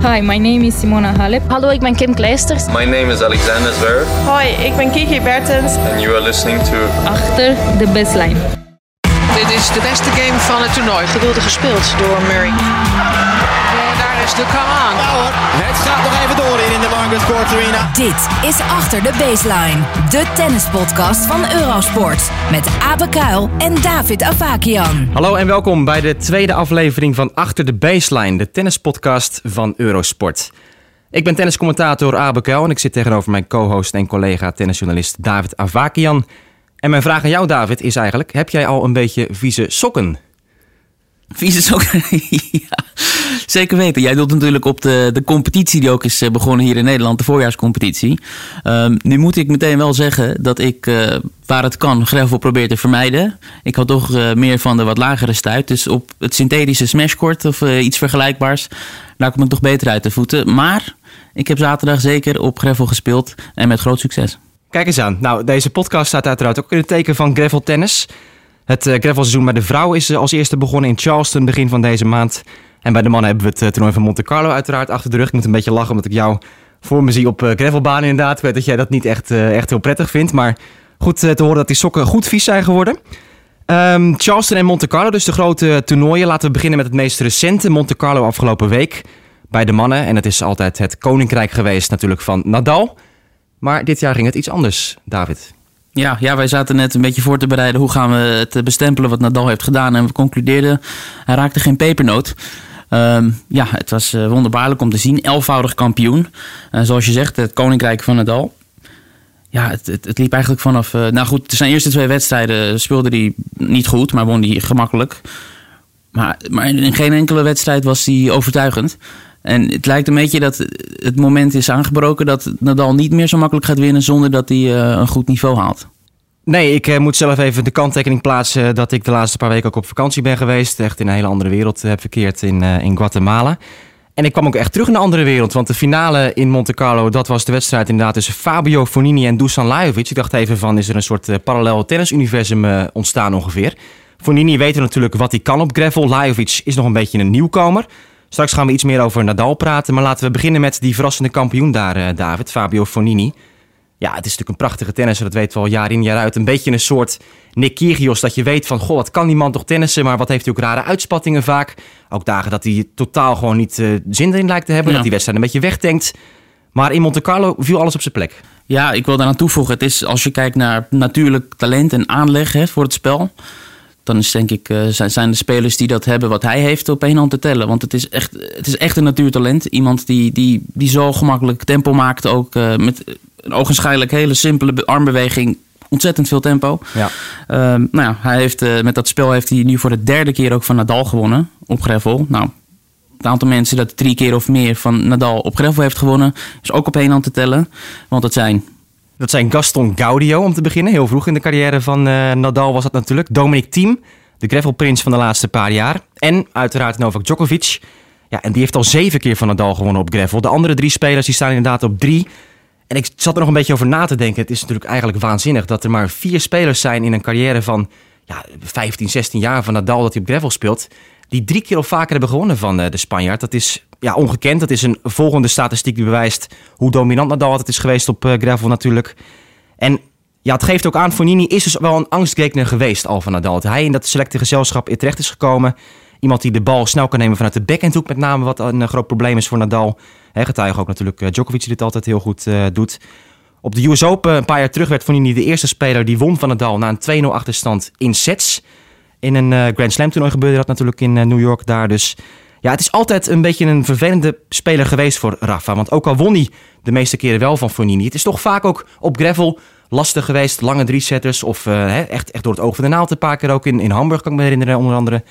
Hi, my name is Simona Halep. Hallo, ik ben Kim Kleisters. My name is Alexander Zverev. Hoi, ik ben Kiki Bertens. And you are listening to... Achter de baseline. Dit is de beste game van het toernooi. Geweldig gespeeld door Murray. Nou hoor, het gaat nog even door in de Margaret Court Arena. Dit is Achter de Baseline, de tennispodcast van Eurosport. Met Abe Kuil en David Avakian. Hallo en welkom bij de tweede aflevering van Achter de Baseline, de tennispodcast van Eurosport. Ik ben tenniscommentator Abe Kuil en ik zit tegenover mijn co-host en collega tennisjournalist David Avakian. En mijn vraag aan jou, David, is eigenlijk: heb jij al een beetje vieze sokken? Vieze sokken? ja, zeker weten. Jij doet natuurlijk op de, de competitie die ook is eh, begonnen hier in Nederland, de voorjaarscompetitie. Um, nu moet ik meteen wel zeggen dat ik, uh, waar het kan, gravel probeer te vermijden. Ik had toch uh, meer van de wat lagere stuit. Dus op het synthetische smashcourt of iets vergelijkbaars, daar kom ik toch beter uit de voeten. Maar ik heb zaterdag zeker op gravel gespeeld en met groot succes. Kijk eens aan. Nou, deze podcast staat uiteraard ook in het teken van gravel tennis. Het uh, gravelseizoen bij de vrouw is als eerste begonnen in Charleston begin van deze maand. En bij de mannen hebben we het uh, toernooi van Monte Carlo uiteraard achter de rug. Ik moet een beetje lachen omdat ik jou voor me zie op gravelbaan inderdaad. Ik weet dat jij dat niet echt, echt heel prettig vindt. Maar goed te horen dat die sokken goed vies zijn geworden. Um, Charleston en Monte Carlo, dus de grote toernooien. Laten we beginnen met het meest recente. Monte Carlo afgelopen week bij de mannen. En het is altijd het koninkrijk geweest natuurlijk van Nadal. Maar dit jaar ging het iets anders, David. Ja, ja, wij zaten net een beetje voor te bereiden. Hoe gaan we het bestempelen wat Nadal heeft gedaan? En we concludeerden, hij raakte geen pepernoot. Um, ja, het was uh, wonderbaarlijk om te zien. Elfvoudig kampioen. Uh, zoals je zegt, het koninkrijk van Nadal. Ja, het, het, liep eigenlijk vanaf... Nou goed, zijn eerste twee wedstrijden speelde hij niet goed, maar won hij gemakkelijk. Maar, maar in geen enkele wedstrijd was hij overtuigend. En het lijkt een beetje dat het moment is aangebroken dat Nadal niet meer zo makkelijk gaat winnen zonder dat hij uh, een goed niveau haalt. Nee, ik uh, moet zelf even de kanttekening plaatsen dat ik de laatste paar weken ook op vakantie ben geweest. Echt in een hele andere wereld heb verkeerd in, uh, in Guatemala. En ik kwam ook echt terug naar een andere wereld. Want de finale in Monte Carlo, dat was de wedstrijd inderdaad tussen Fabio Fonini en Dusan Lajovic. Ik dacht even van, is er een soort parallel tennisuniversum ontstaan ongeveer? Fonini weet natuurlijk wat hij kan op gravel. Lajovic is nog een beetje een nieuwkomer. Straks gaan we iets meer over Nadal praten. Maar laten we beginnen met die verrassende kampioen daar, uh, David, Fabio Fonini. Ja, het is natuurlijk een prachtige tennisser, dat weten we al jaar in jaar uit. Een beetje een soort Nick Kyrgios, dat je weet van... goh, wat kan die man toch tennissen, maar wat heeft hij ook rare uitspattingen vaak. Ook dagen dat hij totaal gewoon niet uh, zin erin lijkt te hebben. Ja. Dat die wedstrijd een beetje wegdenkt. Maar in Monte Carlo viel alles op zijn plek. Ja, ik wil daaraan toevoegen. Het is, als je kijkt naar natuurlijk talent en aanleg hè, voor het spel dan is denk ik, uh, zijn de spelers die dat hebben wat hij heeft op één hand te tellen. Want het is echt, het is echt een natuurtalent. Iemand die, die, die zo gemakkelijk tempo maakt, ook uh, met een ogenschijnlijk hele simpele armbeweging. Ontzettend veel tempo. Ja. Uh, nou ja, hij heeft, uh, met dat spel heeft hij nu voor de derde keer ook van Nadal gewonnen op gravel. Nou, het aantal mensen dat drie keer of meer van Nadal op gravel heeft gewonnen, is ook op één hand te tellen. Want het zijn dat zijn Gaston Gaudio om te beginnen. Heel vroeg in de carrière van uh, Nadal was dat natuurlijk. Dominic Thiem, de gravelprins van de laatste paar jaar. En uiteraard Novak Djokovic. Ja, en die heeft al zeven keer van Nadal gewonnen op gravel. De andere drie spelers die staan inderdaad op drie. En ik zat er nog een beetje over na te denken. Het is natuurlijk eigenlijk waanzinnig dat er maar vier spelers zijn in een carrière van ja, 15, 16 jaar van Nadal dat hij op gravel speelt. Die drie keer of vaker hebben gewonnen van uh, de Spanjaard. Dat is ja, ongekend. Dat is een volgende statistiek die bewijst hoe dominant Nadal altijd is geweest op uh, gravel natuurlijk. En ja, het geeft ook aan, Fonini is dus wel een angstgekner geweest al van Nadal. Dat hij in dat selecte gezelschap terecht is gekomen. Iemand die de bal snel kan nemen vanuit de backhandhoek met name, wat een groot probleem is voor Nadal. He, getuige ook natuurlijk uh, Djokovic die dit altijd heel goed uh, doet. Op de US Open een paar jaar terug werd Fonini de eerste speler die won van Nadal na een 2-0 achterstand in sets. In een Grand Slam toernooi gebeurde dat natuurlijk in New York daar. Dus ja, het is altijd een beetje een vervelende speler geweest voor Rafa. Want ook al won hij de meeste keren wel van Fonini. Het is toch vaak ook op gravel lastig geweest. Lange drie-setters of uh, echt, echt door het oog van de naald een paar keer ook. In, in Hamburg kan ik me herinneren onder andere.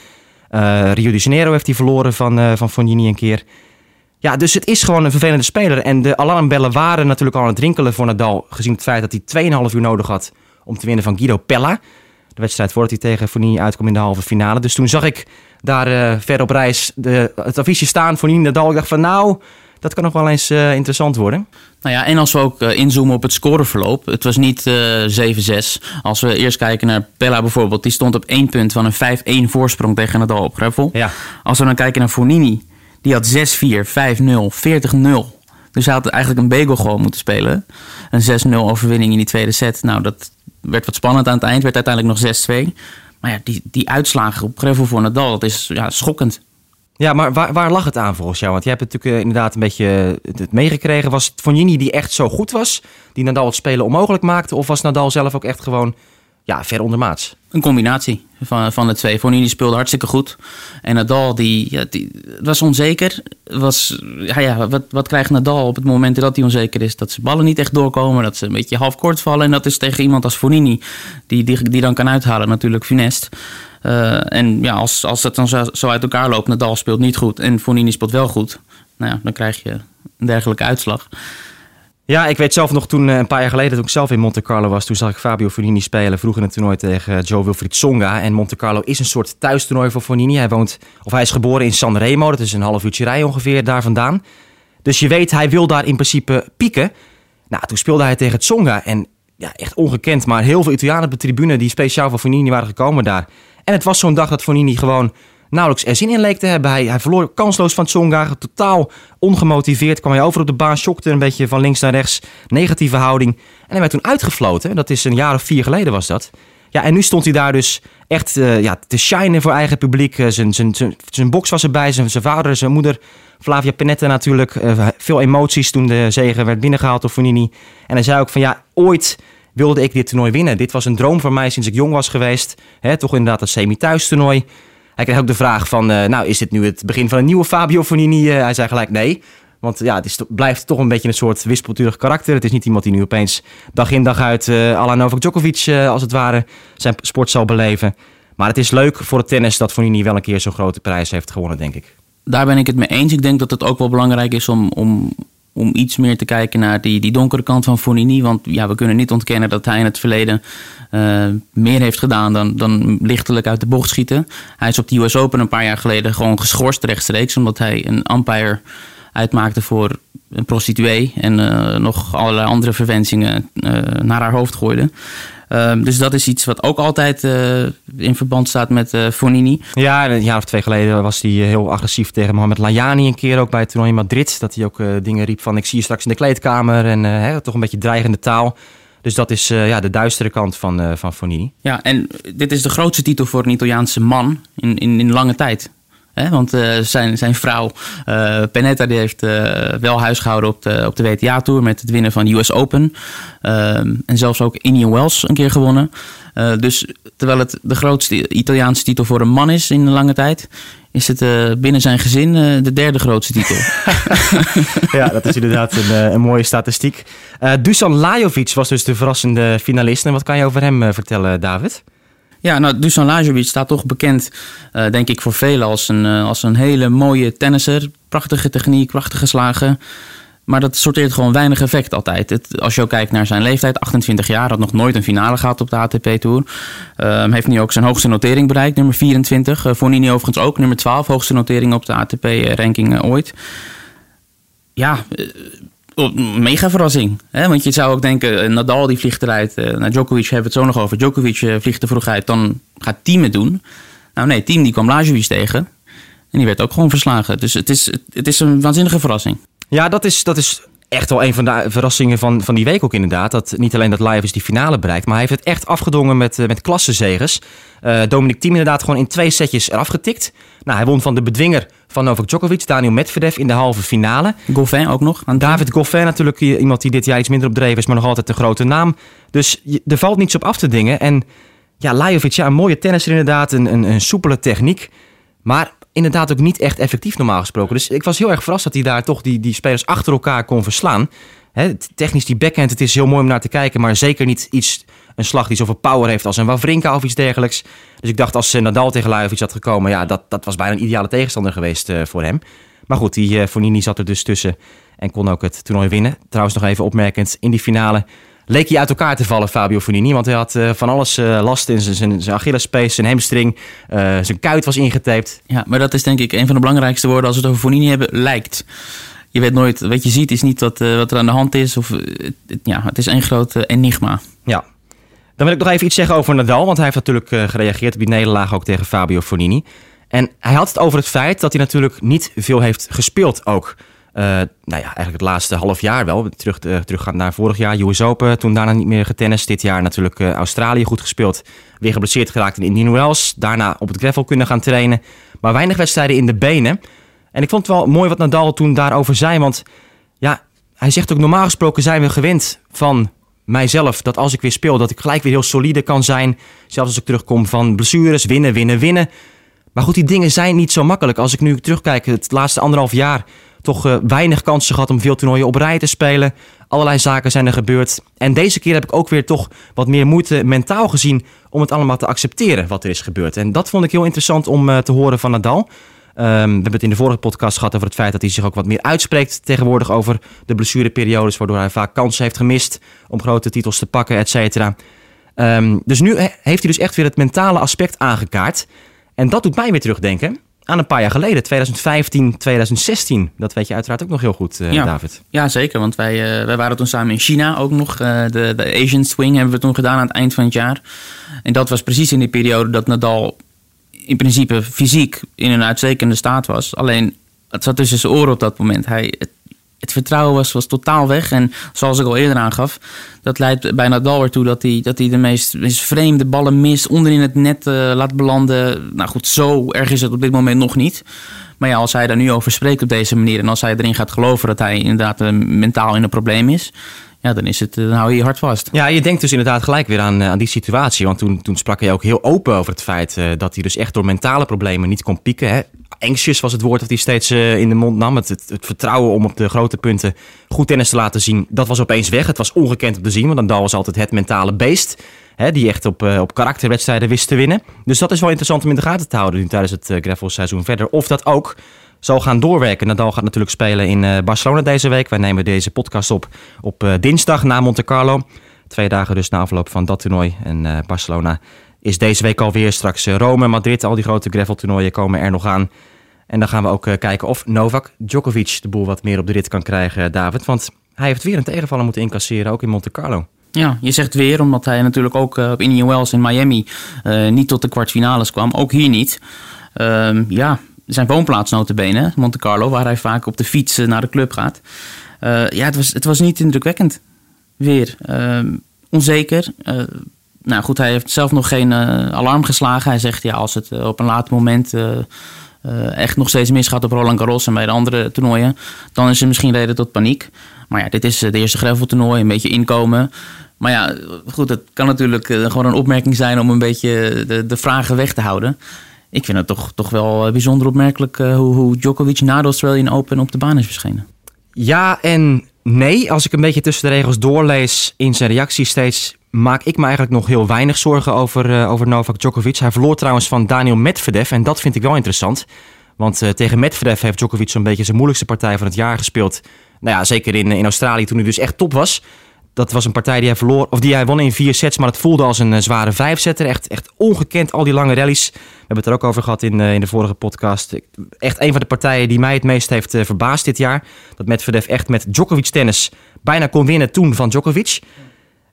Uh, Rio de Janeiro heeft hij verloren van, uh, van Fonini een keer. Ja, dus het is gewoon een vervelende speler. En de alarmbellen waren natuurlijk al aan het rinkelen voor Nadal. Gezien het feit dat hij 2,5 uur nodig had om te winnen van Guido Pella. De wedstrijd voordat hij tegen Fonini uitkwam in de halve finale. Dus toen zag ik daar uh, ver op reis de, het affiche staan voor Nina Nadal. Ik dacht van nou, dat kan nog wel eens uh, interessant worden. Nou ja, en als we ook uh, inzoomen op het scoreverloop. Het was niet 7-6. Als we eerst kijken naar Pella bijvoorbeeld. Die stond op één punt van een 5-1 voorsprong tegen Nadal op gravel. Ja. Als we dan kijken naar Fonini. Die had 6-4, 5-0, 40-0. Dus hij had eigenlijk een bagel gewoon moeten spelen. Een 6-0 overwinning in die tweede set. Nou, dat werd wat spannend aan het eind. Werd uiteindelijk nog 6-2. Ja, die, die uitslagen op gravel voor Nadal, dat is ja, schokkend. Ja, maar waar, waar lag het aan volgens jou? Want jij hebt natuurlijk eh, inderdaad een beetje eh, het meegekregen. Was het Fognini die echt zo goed was? Die Nadal het spelen onmogelijk maakte? Of was Nadal zelf ook echt gewoon ja, ver ondermaats? Een combinatie van, van de twee. Fognini speelde hartstikke goed. En Nadal, die, die was onzeker. Was, ja, ja, wat, wat krijgt Nadal op het moment dat hij onzeker is? Dat zijn ballen niet echt doorkomen, dat ze een beetje half kort vallen. En dat is tegen iemand als Fognini, die, die, die dan kan uithalen, natuurlijk funest. Uh, en ja, als, als dat dan zo, uit elkaar loopt, Nadal speelt niet goed en Fognini speelt wel goed. Nou ja, dan krijg je een dergelijke uitslag. Ja, ik weet zelf nog toen, eh, een paar jaar geleden, toen ik zelf in Monte Carlo was, toen zag ik Fabio Fognini spelen vroeg in het toernooi tegen Joe Wilfried Songa. En Monte Carlo is een soort thuistoernooi voor Fognini. Hij woont, of hij is geboren in Sanremo, dat is een half uurtje rij ongeveer daar vandaan. Dus je weet, hij wil daar in principe pieken. Nou, toen speelde hij tegen Tsonga en ja, echt ongekend, maar heel veel Italianen op de tribune die speciaal voor Fognini waren gekomen daar. En het was zo'n dag dat Fognini gewoon nauwelijks er zin in leek te hebben. Hij, hij verloor kansloos van Tsonga. Totaal ongemotiveerd kwam hij over op de baan. Schokte een beetje van links naar rechts. Negatieve houding. En hij werd toen uitgefloten. Dat is een jaar of vier geleden was dat. Ja, en nu stond hij daar dus echt uh, ja, te shinen voor eigen publiek. Uh, zijn, zijn, zijn, zijn box was erbij. Zijn, zijn vader, zijn moeder. Flavia Panetta natuurlijk. Uh, veel emoties toen de zegen werd binnengehaald door Fonini. En hij zei ook van ja, ooit wilde ik dit toernooi winnen. Dit was een droom voor mij sinds ik jong was geweest. He, toch inderdaad een semi-thuis toernooi. Hij kreeg ook de vraag van, uh, nou is dit nu het begin van een nieuwe Fabio Fonini? Uh, hij zei gelijk nee. Want ja, het is, blijft toch een beetje een soort wispelturig karakter. Het is niet iemand die nu opeens dag in dag uit uh, la Novak Djokovic als het ware zijn sport zal beleven. Maar het is leuk voor het tennis dat Fonini wel een keer zo'n grote prijs heeft gewonnen, denk ik. Daar ben ik het mee eens. Ik denk dat het ook wel belangrijk is om, om om iets meer te kijken naar die, die donkere kant van Fonini. Want ja, we kunnen niet ontkennen dat hij in het verleden uh, meer heeft gedaan dan, dan lichtelijk uit de bocht schieten. Hij is op de US Open een paar jaar geleden gewoon geschorst rechtstreeks. Omdat hij een umpire uitmaakte voor een prostituee. En uh, nog allerlei andere verwensingen uh, naar haar hoofd gooide. Um, dus dat is iets wat ook altijd uh, in verband staat met uh, Fonini. Ja, een jaar of twee geleden was hij heel agressief tegen Mohamed Layani een keer ook bij het toernooi in Madrid. Dat hij ook uh, dingen riep van ik zie je straks in de kleedkamer en hè, toch een beetje dreigende taal. Dus dat is ja, de duistere kant van, van Fonini. Ja, en dit is de grootste titel voor een Italiaanse man in, in, in lange tijd. Want uh, zijn, zijn vrouw uh, die heeft uh, wel huis gehouden op de, op de WTA-tour met het winnen van de US Open. en zelfs ook Indian Wells een keer gewonnen. dus terwijl het de grootste Italiaanse titel voor een man is in een lange tijd, is het binnen zijn gezin de derde grootste titel. ja, dat is inderdaad een, een mooie statistiek. Dusan Lajovic was dus de verrassende finalist. En wat kan je over hem vertellen, David? Ja, nou, Dusan Lajovic staat toch bekend, uh, denk ik, voor velen als een, uh, als een hele mooie tennisser. Prachtige techniek, prachtige slagen. Maar dat sorteert gewoon weinig effect altijd. Het, als je ook kijkt naar zijn leeftijd, 28 jaar, had nog nooit een finale gehad op de ATP-tour. Uh, heeft nu ook zijn hoogste notering bereikt, nummer 24. Uh, Fonini overigens ook, nummer 12, hoogste notering op de ATP-ranking ooit. Ja, mega verrassing. Hè? Want je zou ook denken, eh, Nadal die vliegt eruit. Uh, nou, Djokovic hebben we het zo nog over. Djokovic uh, vliegt er vroeg uit. Dan gaat Team het doen. Nou nee, Team die kwam Lajovic tegen. En die werd ook gewoon verslagen. Dus het is, het is een waanzinnige verrassing. Ja, dat is, dat is echt wel een van de verrassingen van, van die week ook inderdaad. Dat niet alleen dat Lajovic die finale bereikt, maar hij heeft het echt afgedwongen met, met klassenzegers. Uh, Dominic Thiem inderdaad gewoon in twee setjes eraf getikt. Nou, hij won van de bedwinger van Novak Djokovic, Daniel Medvedev in de halve finale. Goffin ook nog. David Goffin natuurlijk, iemand die dit jaar iets minder opdreven is, maar nog altijd een grote naam. Dus er valt niets op af te dingen. En ja, Lajovic, ja, een mooie tennisser inderdaad, een, een, een soepele techniek. Maar inderdaad ook niet echt effectief normaal gesproken. Dus ik was heel erg verrast dat hij daar toch die, die spelers achter elkaar kon verslaan. He, technisch die backhand, het is heel mooi om naar te kijken, maar zeker niet iets, een slag die zoveel power heeft als een Wawrinka of iets dergelijks. Dus ik dacht als Nadal tegen Lajovic had gekomen, ja, dat, dat was bijna een ideale tegenstander geweest uh, voor hem. Maar goed, die uh, Fonini zat er dus tussen en kon ook het toernooi winnen. Trouwens nog even opmerkend, in die finale leek hij uit elkaar te vallen, Fabio Fonini. Want hij had uh, van alles uh, last in zijn, zijn Achillespees, zijn hamstring. Uh, zijn kuit was ingetaped. Ja, maar dat is denk ik een van de belangrijkste woorden als we het over Fonini hebben. Lijkt. Je weet nooit, wat je ziet is niet wat, wat er aan de hand is. Of, ja, het is een groot enigma. Ja. Dan wil ik nog even iets zeggen over Nadal. Want hij heeft natuurlijk gereageerd op die nederlaag ook tegen Fabio Fonini. En hij had het over het feit dat hij natuurlijk niet veel heeft gespeeld ook. Uh, nou ja, eigenlijk het laatste half jaar wel. Terug, uh, teruggaan naar vorig jaar, US Open. Toen daarna niet meer getennist. Dit jaar natuurlijk Australië goed gespeeld. Weer geblesseerd geraakt in Indian Wells. Daarna op het gravel kunnen gaan trainen. Maar weinig wedstrijden in de benen. En ik vond het wel mooi wat Nadal toen daarover zei. Want ja, hij zegt ook normaal gesproken zijn we gewend van mijzelf. Dat als ik weer speel, dat ik gelijk weer heel solide kan zijn. Zelfs als ik terugkom van blessures. Winnen, winnen, winnen. Maar goed, die dingen zijn niet zo makkelijk. Als ik nu terugkijk, het laatste anderhalf jaar toch uh, weinig kansen gehad om veel toernooien op rij te spelen. Allerlei zaken zijn er gebeurd. En deze keer heb ik ook weer toch wat meer moeite mentaal gezien om het allemaal te accepteren wat er is gebeurd. En dat vond ik heel interessant om uh, te horen van Nadal. Um, we hebben het in de vorige podcast gehad over het feit dat hij zich ook wat meer uitspreekt tegenwoordig over de blessureperiodes, waardoor hij vaak kansen heeft gemist om grote titels te pakken, et cetera. Um, dus nu heeft hij dus echt weer het mentale aspect aangekaart. En dat doet mij weer terugdenken aan een paar jaar geleden, 2015, 2016. Dat weet je uiteraard ook nog heel goed, uh, ja. David. Ja, zeker. Want wij, uh, wij waren toen samen in China ook nog. Uh, de, de Asian Swing hebben we toen gedaan aan het eind van het jaar. En dat was precies in die periode dat Nadal in principe fysiek in een uitstekende staat was. Alleen, het zat tussen zijn oren op dat moment. Hij, het, het vertrouwen was, was totaal weg. En zoals ik al eerder aangaf, dat leidt bij Nadal ertoe dat hij, dat hij de meest, vreemde ballen mist, onderin het net uh, laat belanden. Nou goed, zo erg is het op dit moment nog niet. Maar ja, als hij daar nu over spreekt op deze manier en als hij erin gaat geloven dat hij inderdaad uh, mentaal in een probleem is. Dan, is het, dan hou je je vast. Ja, je denkt dus inderdaad gelijk weer aan, aan die situatie. Want toen, toen sprak hij ook heel open over het feit uh, dat hij dus echt door mentale problemen niet kon pieken. Hè anxious was het woord dat hij steeds in de mond nam. Het, het, vertrouwen om op de grote punten goed tennis te laten zien, dat was opeens weg. Het was ongekend om te zien, want Nadal was altijd het mentale beest. Hè, die echt op, op karakterwedstrijden wist te winnen. Dus dat is wel interessant om in de gaten te houden nu tijdens het uh, gravelseizoen verder. Of dat ook zal gaan doorwerken. Nadal gaat natuurlijk spelen in Barcelona deze week. Wij nemen deze podcast op op dinsdag na Monte Carlo. Twee dagen dus na afloop van dat toernooi. En Barcelona is deze week alweer. Straks Rome, Madrid, al die grote graveltoernooien komen er nog aan. En dan gaan we ook kijken of Novak Djokovic de boel wat meer op de rit kan krijgen, David. Want hij heeft weer een tegenvaller moeten incasseren, ook in Monte Carlo. Ja, je zegt weer, omdat hij natuurlijk ook op Indian Wells in Miami niet tot de kwartfinales kwam. Ook hier niet. Uh, ja, zijn woonplaats notabene, Monte Carlo, waar hij vaak op de fiets naar de club gaat. ja, het was, het was niet indrukwekkend. Weer. Ehm, onzeker. nou goed, hij heeft zelf nog geen alarm geslagen. Hij zegt, ja, als het op een later moment echt nog steeds misgaat op Roland Garros en bij de andere toernooien, dan is er misschien reden tot paniek. Maar ja, dit is de eerste graveltoernooi, een beetje inkomen. Maar ja, goed, het kan natuurlijk gewoon een opmerking zijn om een beetje de, de vragen weg te houden. Ik vind het toch, toch wel bijzonder opmerkelijk uh, hoe, hoe Djokovic na de Australian Open op de baan is verschenen. Ja en nee. Als ik een beetje tussen de regels doorlees in zijn reactie steeds maak ik me eigenlijk nog heel weinig zorgen over, uh, over Novak Djokovic. Hij verloor trouwens van Daniel Medvedev en dat vind ik wel interessant. Want tegen Medvedev heeft Djokovic zo'n beetje zijn moeilijkste partij van het jaar gespeeld. Nou ja, zeker in, in Australië toen hij dus echt top was. Dat was een partij die hij verloor, of die hij won in vier sets, maar het voelde als een uh, zware vijfzetter. Echt, echt ongekend, al die lange rallies. We hebben het er ook over gehad in, in de vorige podcast. Echt een van de partijen die mij het meest heeft verbaasd dit jaar. Dat Medvedev echt met Djokovic tennis bijna kon winnen toen van Djokovic.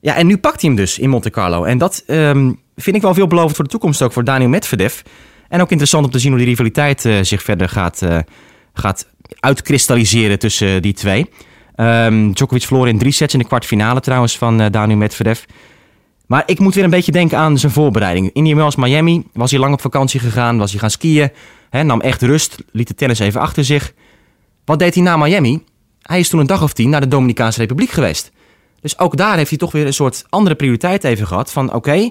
Ja, en nu pakt hij hem dus in Monte Carlo. En dat um, vind ik wel veelbelovend voor de toekomst ook voor Daniel Medvedev. En ook interessant om te zien hoe die rivaliteit zich verder gaat, gaat uitkristalliseren tussen die twee. Um, Djokovic verloor in drie sets in de kwartfinale trouwens van uh, Daniel Medvedev. Maar ik moet weer een beetje denken aan zijn voorbereiding. Indian Wells Miami was hij lang op vakantie gegaan, was hij gaan skiën. Nam echt rust, liet de tennis even achter zich. Wat deed hij na Miami? Hij is toen een dag of tien naar de Dominicaanse Republiek geweest. Dus ook daar heeft hij toch weer een soort andere prioriteit even gehad. Van oké,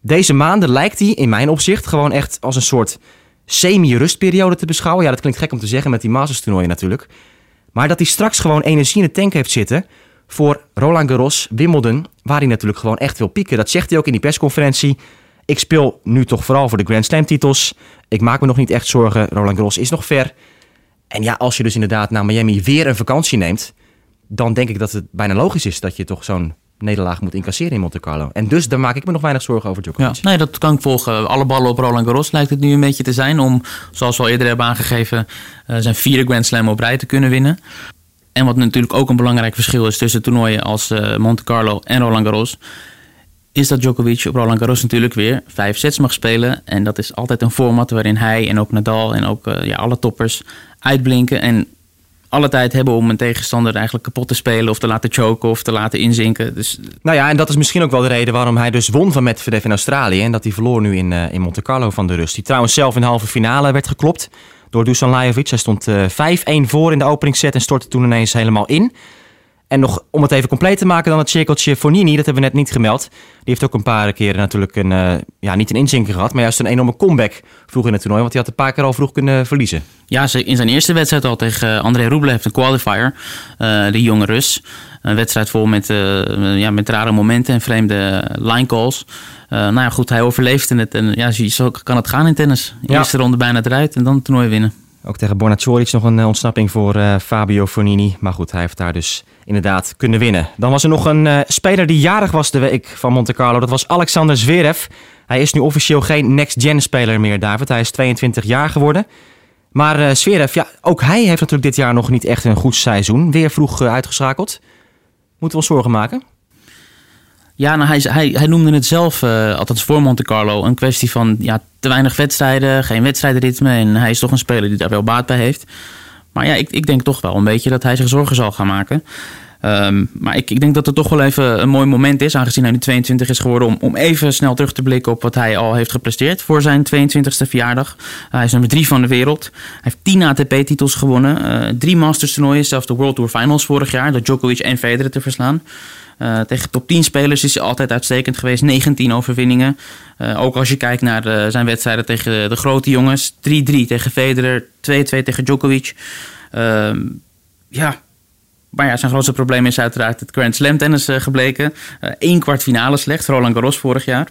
deze maanden lijkt hij in mijn opzicht gewoon echt als een soort semi-rustperiode te beschouwen. Ja, dat klinkt gek om te zeggen met die Masters toernooien natuurlijk. Maar dat hij straks gewoon energie in de tank heeft zitten voor Roland Garros, Wimbledon, waar hij natuurlijk gewoon echt wil pieken. Dat zegt hij ook in die persconferentie. Ik speel nu toch vooral voor de Grand Slam titels. Ik maak me nog niet echt zorgen. Roland Garros is nog ver. En ja, als je dus inderdaad naar Miami weer een vakantie neemt dan denk ik dat het bijna logisch is dat je toch zo'n nederlaag moet incasseren in Monte Carlo. En dus daar maak ik me nog weinig zorgen over Djokovic. Ja, nee, dat kan ik volgen. Alle ballen op Roland Garros lijkt het nu een beetje te zijn... om, zoals we al eerder hebben aangegeven... Uh, zijn vierde Grand Slam op rij te kunnen winnen. En wat natuurlijk ook een belangrijk verschil is... tussen toernooien als uh, Monte Carlo en Roland Garros... is dat Djokovic op Roland Garros natuurlijk weer vijf sets mag spelen. En dat is altijd een format waarin hij en ook Nadal en ook eh, ja, alle toppers uitblinken. En alle tijd hebben om een tegenstander eigenlijk kapot te spelen of te laten choken of te laten inzinken. Dus Nou ja, en dat is misschien ook wel de reden waarom hij dus won van Medvedev in Australië. En dat hij verloor nu in, eh, in Monte Carlo van de rust. Die trouwens zelf in de halve finale werd geklopt door Dusan Lajovic. Hij stond eh 5-1 voor in de openingsset en stortte toen ineens helemaal in. En nog om het even compleet te maken dan het cirkeltje Fornini, dat hebben we net niet gemeld. Die heeft ook een paar keren natuurlijk een, eh, ja, niet een inzinker gehad, maar juist een enorme comeback vroeg in het toernooi. Want hij had een paar keer al vroeg kunnen verliezen. ja, in zijn eerste wedstrijd al tegen André Rublev, een qualifier, eh, de jonge Rus. Een wedstrijd vol met, eh, ja, met rare momenten en vreemde line calls. Eh, nou ja, goed, hij overleefde het. En ja, zo- kan het gaan in tennis. Ja. Eerste ronde bijna eruit en dan het toernooi winnen. Ook tegen Borna Coric nog een eh, ontsnapping voor eh, Fabio Fornini. Maar goed, hij heeft daar dus inderdaad kunnen winnen. Dan was er nog een eh, speler die jarig was de week van Monte Carlo. Dat was Alexander Zverev. Hij is nu officieel geen next-gen speler meer, David. Hij is 22 jaar geworden. Maar eh Zverev, ja, ook hij heeft natuurlijk dit jaar nog niet echt een goed seizoen. Weer vroeg uitgeschakeld. Moeten we ons zorgen maken? Ja, nou, hij, hij, noemde het zelf, eh, althans voor Monte Carlo, een kwestie van ja, te weinig wedstrijden, geen wedstrijdritme. En hij is toch een speler die daar wel baat bij heeft. Maar ja, ik, ik denk toch wel een beetje dat hij zich zorgen zal gaan maken. Ehm, maar ik, ik denk dat het toch wel even een mooi moment is, aangezien hij nu 22 is geworden, om, om even snel terug te blikken op wat hij al heeft gepresteerd voor zijn 22e verjaardag. hij is nummer 3 van de wereld. Hij heeft 10 ATP-titels gewonnen, eh, drie Masters toernooien, zelfs de World Tour Finals vorig jaar, door Djokovic en Federer te verslaan. Eh, tegen top 10 spelers is hij altijd uitstekend geweest. 19 overwinningen. Eh, ook als je kijkt naar eh, zijn wedstrijden tegen de grote jongens. 3-3 tegen Federer. 2-2 tegen Djokovic. Ehm, ja. Maar ja, zijn grootste probleem is uiteraard het Grand Slam tennis gebleken. Eén kwart finale slecht. Roland Garros vorig jaar.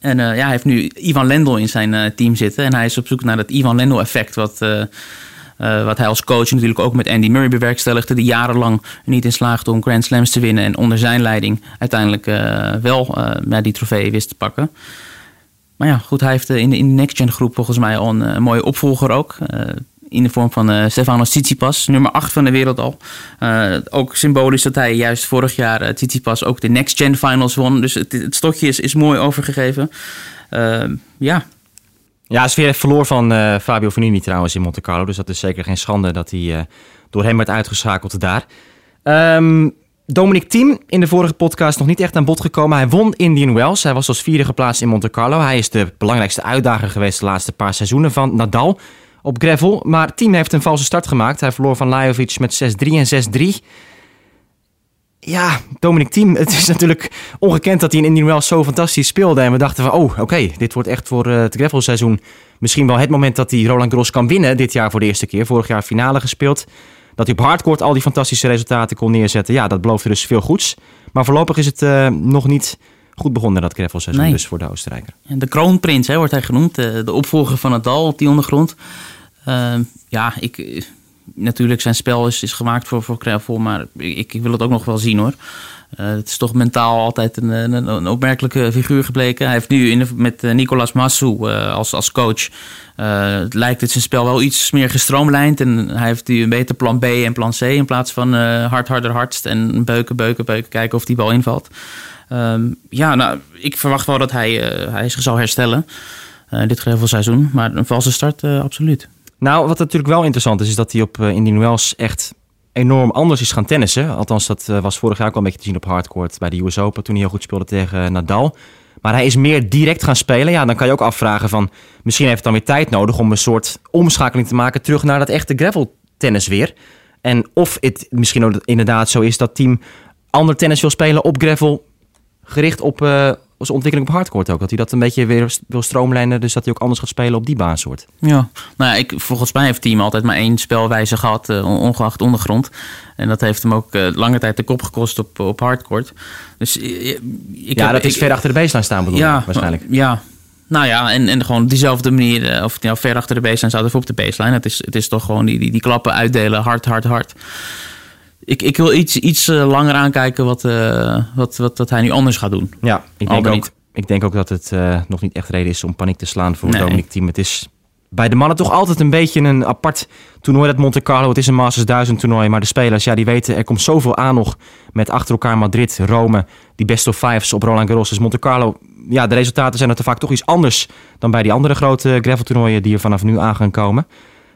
En ja, hij heeft nu Ivan Lendl in zijn team zitten. En hij is op zoek naar dat Ivan Lendl effect. Wat, eh, wat hij als coach natuurlijk ook met Andy Murray bewerkstelligde. Die jarenlang niet in slaagde om Grand Slams te winnen. En onder zijn leiding uiteindelijk eh, wel ja, die trofee wist te pakken. Maar ja, goed, hij heeft in de, in de Next Gen groep volgens mij al een, mooie opvolger ook. In de vorm van Stefanos Tsitsipas, nummer 8 van de wereld al. Ook symbolisch dat hij juist vorig jaar Tsitsipas ook de Next Gen Finals won. Dus het, stokje is, is mooi overgegeven. Ja, Ja, Zverev verloor van eh, Fabio Fornini trouwens in Monte Carlo. Dus dat is zeker geen schande dat hij eh, door hem werd uitgeschakeld daar. Ehm Dominic Thiem in de vorige podcast nog niet echt aan bod gekomen. Hij won Indian Wells. Hij was als vierde geplaatst in Monte Carlo. Hij is de belangrijkste uitdager geweest de laatste paar seizoenen van Nadal op gravel. Maar Thiem heeft een valse start gemaakt. Hij verloor van Lajovic met 6-3 en 6-3. Ja, Dominic Thiem, het is natuurlijk ongekend dat hij in Wells zo fantastisch speelde. En we dachten van, oh, oké, dit wordt echt voor eh, het gravelseizoen misschien wel het moment dat hij Roland Garros kan winnen. Dit jaar voor de eerste keer. Vorig jaar finale gespeeld. Dat hij op hardcourt al die fantastische resultaten kon neerzetten. Ja, dat beloofde dus veel goeds. Maar voorlopig is het eh, nog niet goed begonnen, dat gravelseizoen Nee. dus voor de Oostenrijker. En De kroonprins hè, wordt hij genoemd. eh, De opvolger van Nadal op die ondergrond. Ja, ik, natuurlijk zijn spel is, is gemaakt voor, voor. Maar ik, ik wil het ook nog wel zien hoor. Eh, het is toch mentaal altijd een, een, opmerkelijke figuur gebleken. Hij heeft nu in met eh, Nicolas Massou eh, als, als coach... het lijkt het zijn spel wel iets meer gestroomlijnd. En hij heeft nu een beter plan B en plan C... in plaats van hard, harder, hardst. En beuken, beuken, beuken. Kijken of die bal invalt. Ehm, ja, nou, ik verwacht wel dat hij, hij zich zal herstellen. dit gravelseizoen. Maar een valse start, absoluut. Nou, wat natuurlijk wel interessant is, is dat hij op eh, Indian Wells echt enorm anders is gaan tennissen. Althans, dat eh, was vorig jaar ook wel een beetje te zien op hardcourt bij de US Open, toen hij heel goed speelde tegen Nadal. Maar hij is meer direct gaan spelen. Ja, dan kan je ook afvragen van, misschien heeft het dan weer tijd nodig om een soort omschakeling te maken terug naar dat echte gravel tennis weer. En of het misschien inderdaad zo is dat team ander tennis wil spelen op gravel, gericht op eh, zijn ontwikkeling op hardcourt ook. Dat hij dat een beetje weer wil stroomlijnen, dus dat hij ook anders gaat spelen op die baansoort. Ja, nou ja, ik, volgens mij heeft het team altijd maar één spelwijze gehad, eh, on- ongeacht ondergrond. En dat heeft hem ook eh, lange tijd de kop gekost op, op hardcourt. Dus eh, ik ja, heb- dat is ik- ver achter de baseline staan bedoel ja, waarschijnlijk. Ja, nou ja, en, en gewoon op diezelfde manier, of het nou ver achter de baseline staat of op de baseline. Het is, het is toch gewoon die, die, die klappen uitdelen, hard, hard, hard. Ik, ik wil iets, iets eh, langer aankijken wat, eh, wat, wat, wat hij nu anders gaat doen. Ja, ik denk, ook, niet. ik denk ook dat het eh, nog niet echt reden is om paniek te slaan voor Nee. Dominic Thiem. Het is Bij de mannen toch altijd een beetje een apart toernooi, dat Monte Carlo. Het is een Masters 1000 toernooi, maar de spelers ja, die weten er komt zoveel aan nog met achter elkaar Madrid, Rome, die best of fives op Roland Garros. Dus Monte Carlo, ja, de resultaten zijn er vaak toch iets anders dan bij die andere grote graveltoernooien die er vanaf nu aan gaan komen.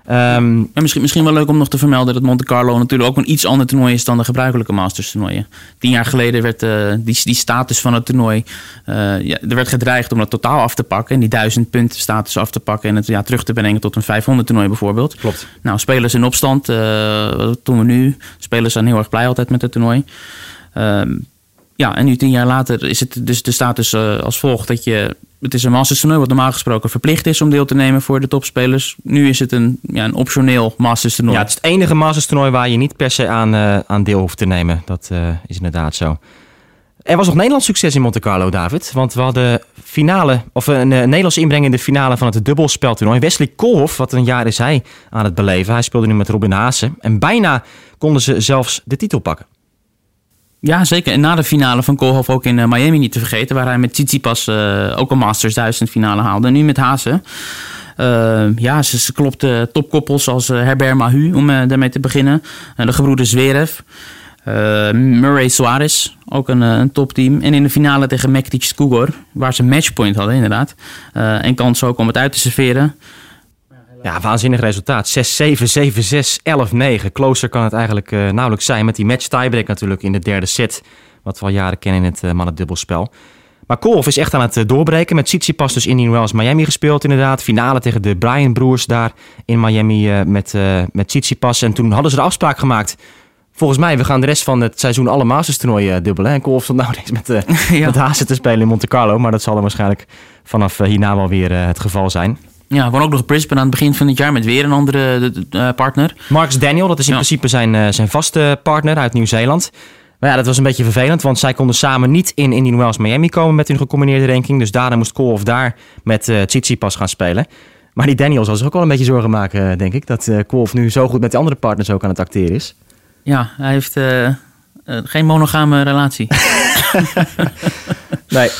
Ehm, En misschien, misschien wel leuk om nog te vermelden dat Monte Carlo natuurlijk ook een iets ander toernooi is dan de gebruikelijke Masters toernooien. Tien jaar geleden werd eh, die, die status van het toernooi, eh, ja, er werd gedreigd om dat totaal af te pakken en die duizend punten status af te pakken en het ja, terug te brengen tot een 500 toernooi bijvoorbeeld. Klopt. Nou, spelers in opstand, eh, wat doen we nu? Spelers zijn heel erg blij altijd met het toernooi. Ehm, ja, en nu tien jaar later is het dus de status eh, als volgt dat je... Het is een Masters toernooi wat normaal gesproken verplicht is om deel te nemen voor de topspelers. Nu is het een, ja, een optioneel Masters toernooi. Ja, het is het enige Masters toernooi waar je niet per se aan, eh, aan deel hoeft te nemen. Dat eh, is inderdaad zo. Er was nog Nederlands succes in Monte Carlo, David. Want we hadden finale, of een Nederlands inbreng in de finale van het dubbelspeltoernooi. Wesley Koolhof, wat een jaar is hij aan het beleven. Hij speelde nu met Robin Haase. En bijna konden ze zelfs de titel pakken. Ja, zeker. En na de finale van Koolhof ook in uh, Miami niet te vergeten. Waar hij met Tsitsipas uh, ook een Masters 1000 finale haalde. En nu met Haase. Uh, ja, ze, ze klopte topkoppels als Herbert Mahu, om daarmee te beginnen. de gebroeders Zverev. Murray Soares, ook een, een topteam. En in de finale tegen Mektic Skugor, waar ze matchpoint hadden inderdaad. en kans ook om het uit te serveren. Ja, waanzinnig resultaat. 6-7, 7-6, 11-9. Closer kan het eigenlijk uh, nauwelijks zijn. Met die match tiebreak natuurlijk in de derde set. Wat we al jaren kennen in het uh, mannendubbelspel. Maar Kolf is echt aan het uh, doorbreken. Met Tsitsipas dus Indian Wells Miami gespeeld inderdaad. Finale tegen de Bryan broers daar in Miami met, met Tsitsipas. En toen hadden ze de afspraak gemaakt. Volgens mij, we gaan de rest van het seizoen alle Masters toernooien dubbelen. En Kolf stond nou eens met, ja. met Hazen te spelen in Monte Carlo. Maar dat zal dan waarschijnlijk vanaf hierna wel weer het geval zijn. Ja, gewoon ook nog Brisbane aan het begin van het jaar met weer een andere uh, partner. Marcus Daniel, dat is in ja. principe zijn, uh, zijn vaste partner uit Nieuw-Zeeland. Maar ja, dat was een beetje vervelend, want zij konden samen niet in Indian Wells Miami komen met hun gecombineerde ranking. Dus daarna moest Kolf daar met uh, Tsitsipas gaan spelen. Maar die Daniel zal zich ook wel een beetje zorgen maken, denk ik. Dat uh, Kolf nu zo goed met die andere partners ook aan het acteren is. Ja, hij heeft geen monogame relatie. nee.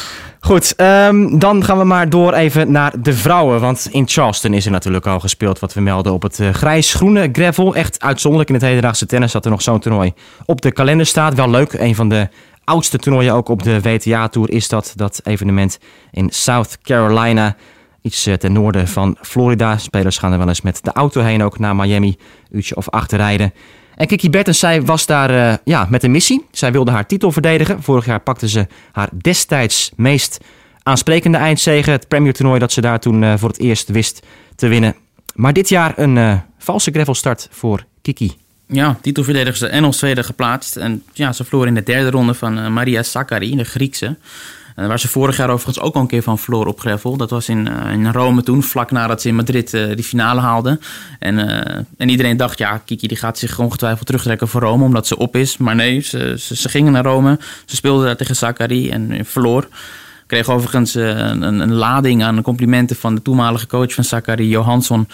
Goed, um, dan gaan we maar door even naar de vrouwen. Want in Charleston is er natuurlijk al gespeeld wat we melden op het uh, grijs-groene gravel. Echt uitzonderlijk in het hedendaagse tennis dat er nog zo'n toernooi op de kalender staat. Wel leuk, een van de oudste toernooien ook op de WTA-tour is dat. Dat evenement in South Carolina, iets uh, ten noorden van Florida. Spelers gaan er wel eens met de auto heen ook naar Miami, uurtje of acht rijden. En Kiki Bertens, zij was daar uh, ja, met een missie. Zij wilde haar titel verdedigen. Vorig jaar pakte ze haar destijds meest aansprekende eindzege. Het Premier toernooi dat ze daar toen uh, voor het eerst wist te winnen. Maar dit jaar een uh, valse gravelstart voor Kiki. Ja, titelverdedigster en als tweede geplaatst. En ja, ze verloor in de derde ronde van Maria Sakkari, de Griekse. Uh, waar ze vorig jaar overigens ook al een keer van verloor op gravel. Dat was in, uh, in Rome toen, vlak nadat ze in Madrid uh, die finale haalde. En, en iedereen dacht, ja, Kiki die gaat zich ongetwijfeld terugtrekken voor Rome, omdat ze op is. Maar nee, ze, ze, gingen naar Rome. Ze speelde daar tegen Sakkari en verloor. Kreeg overigens een, een, lading aan complimenten van de toenmalige coach van Sakkari, Johansson.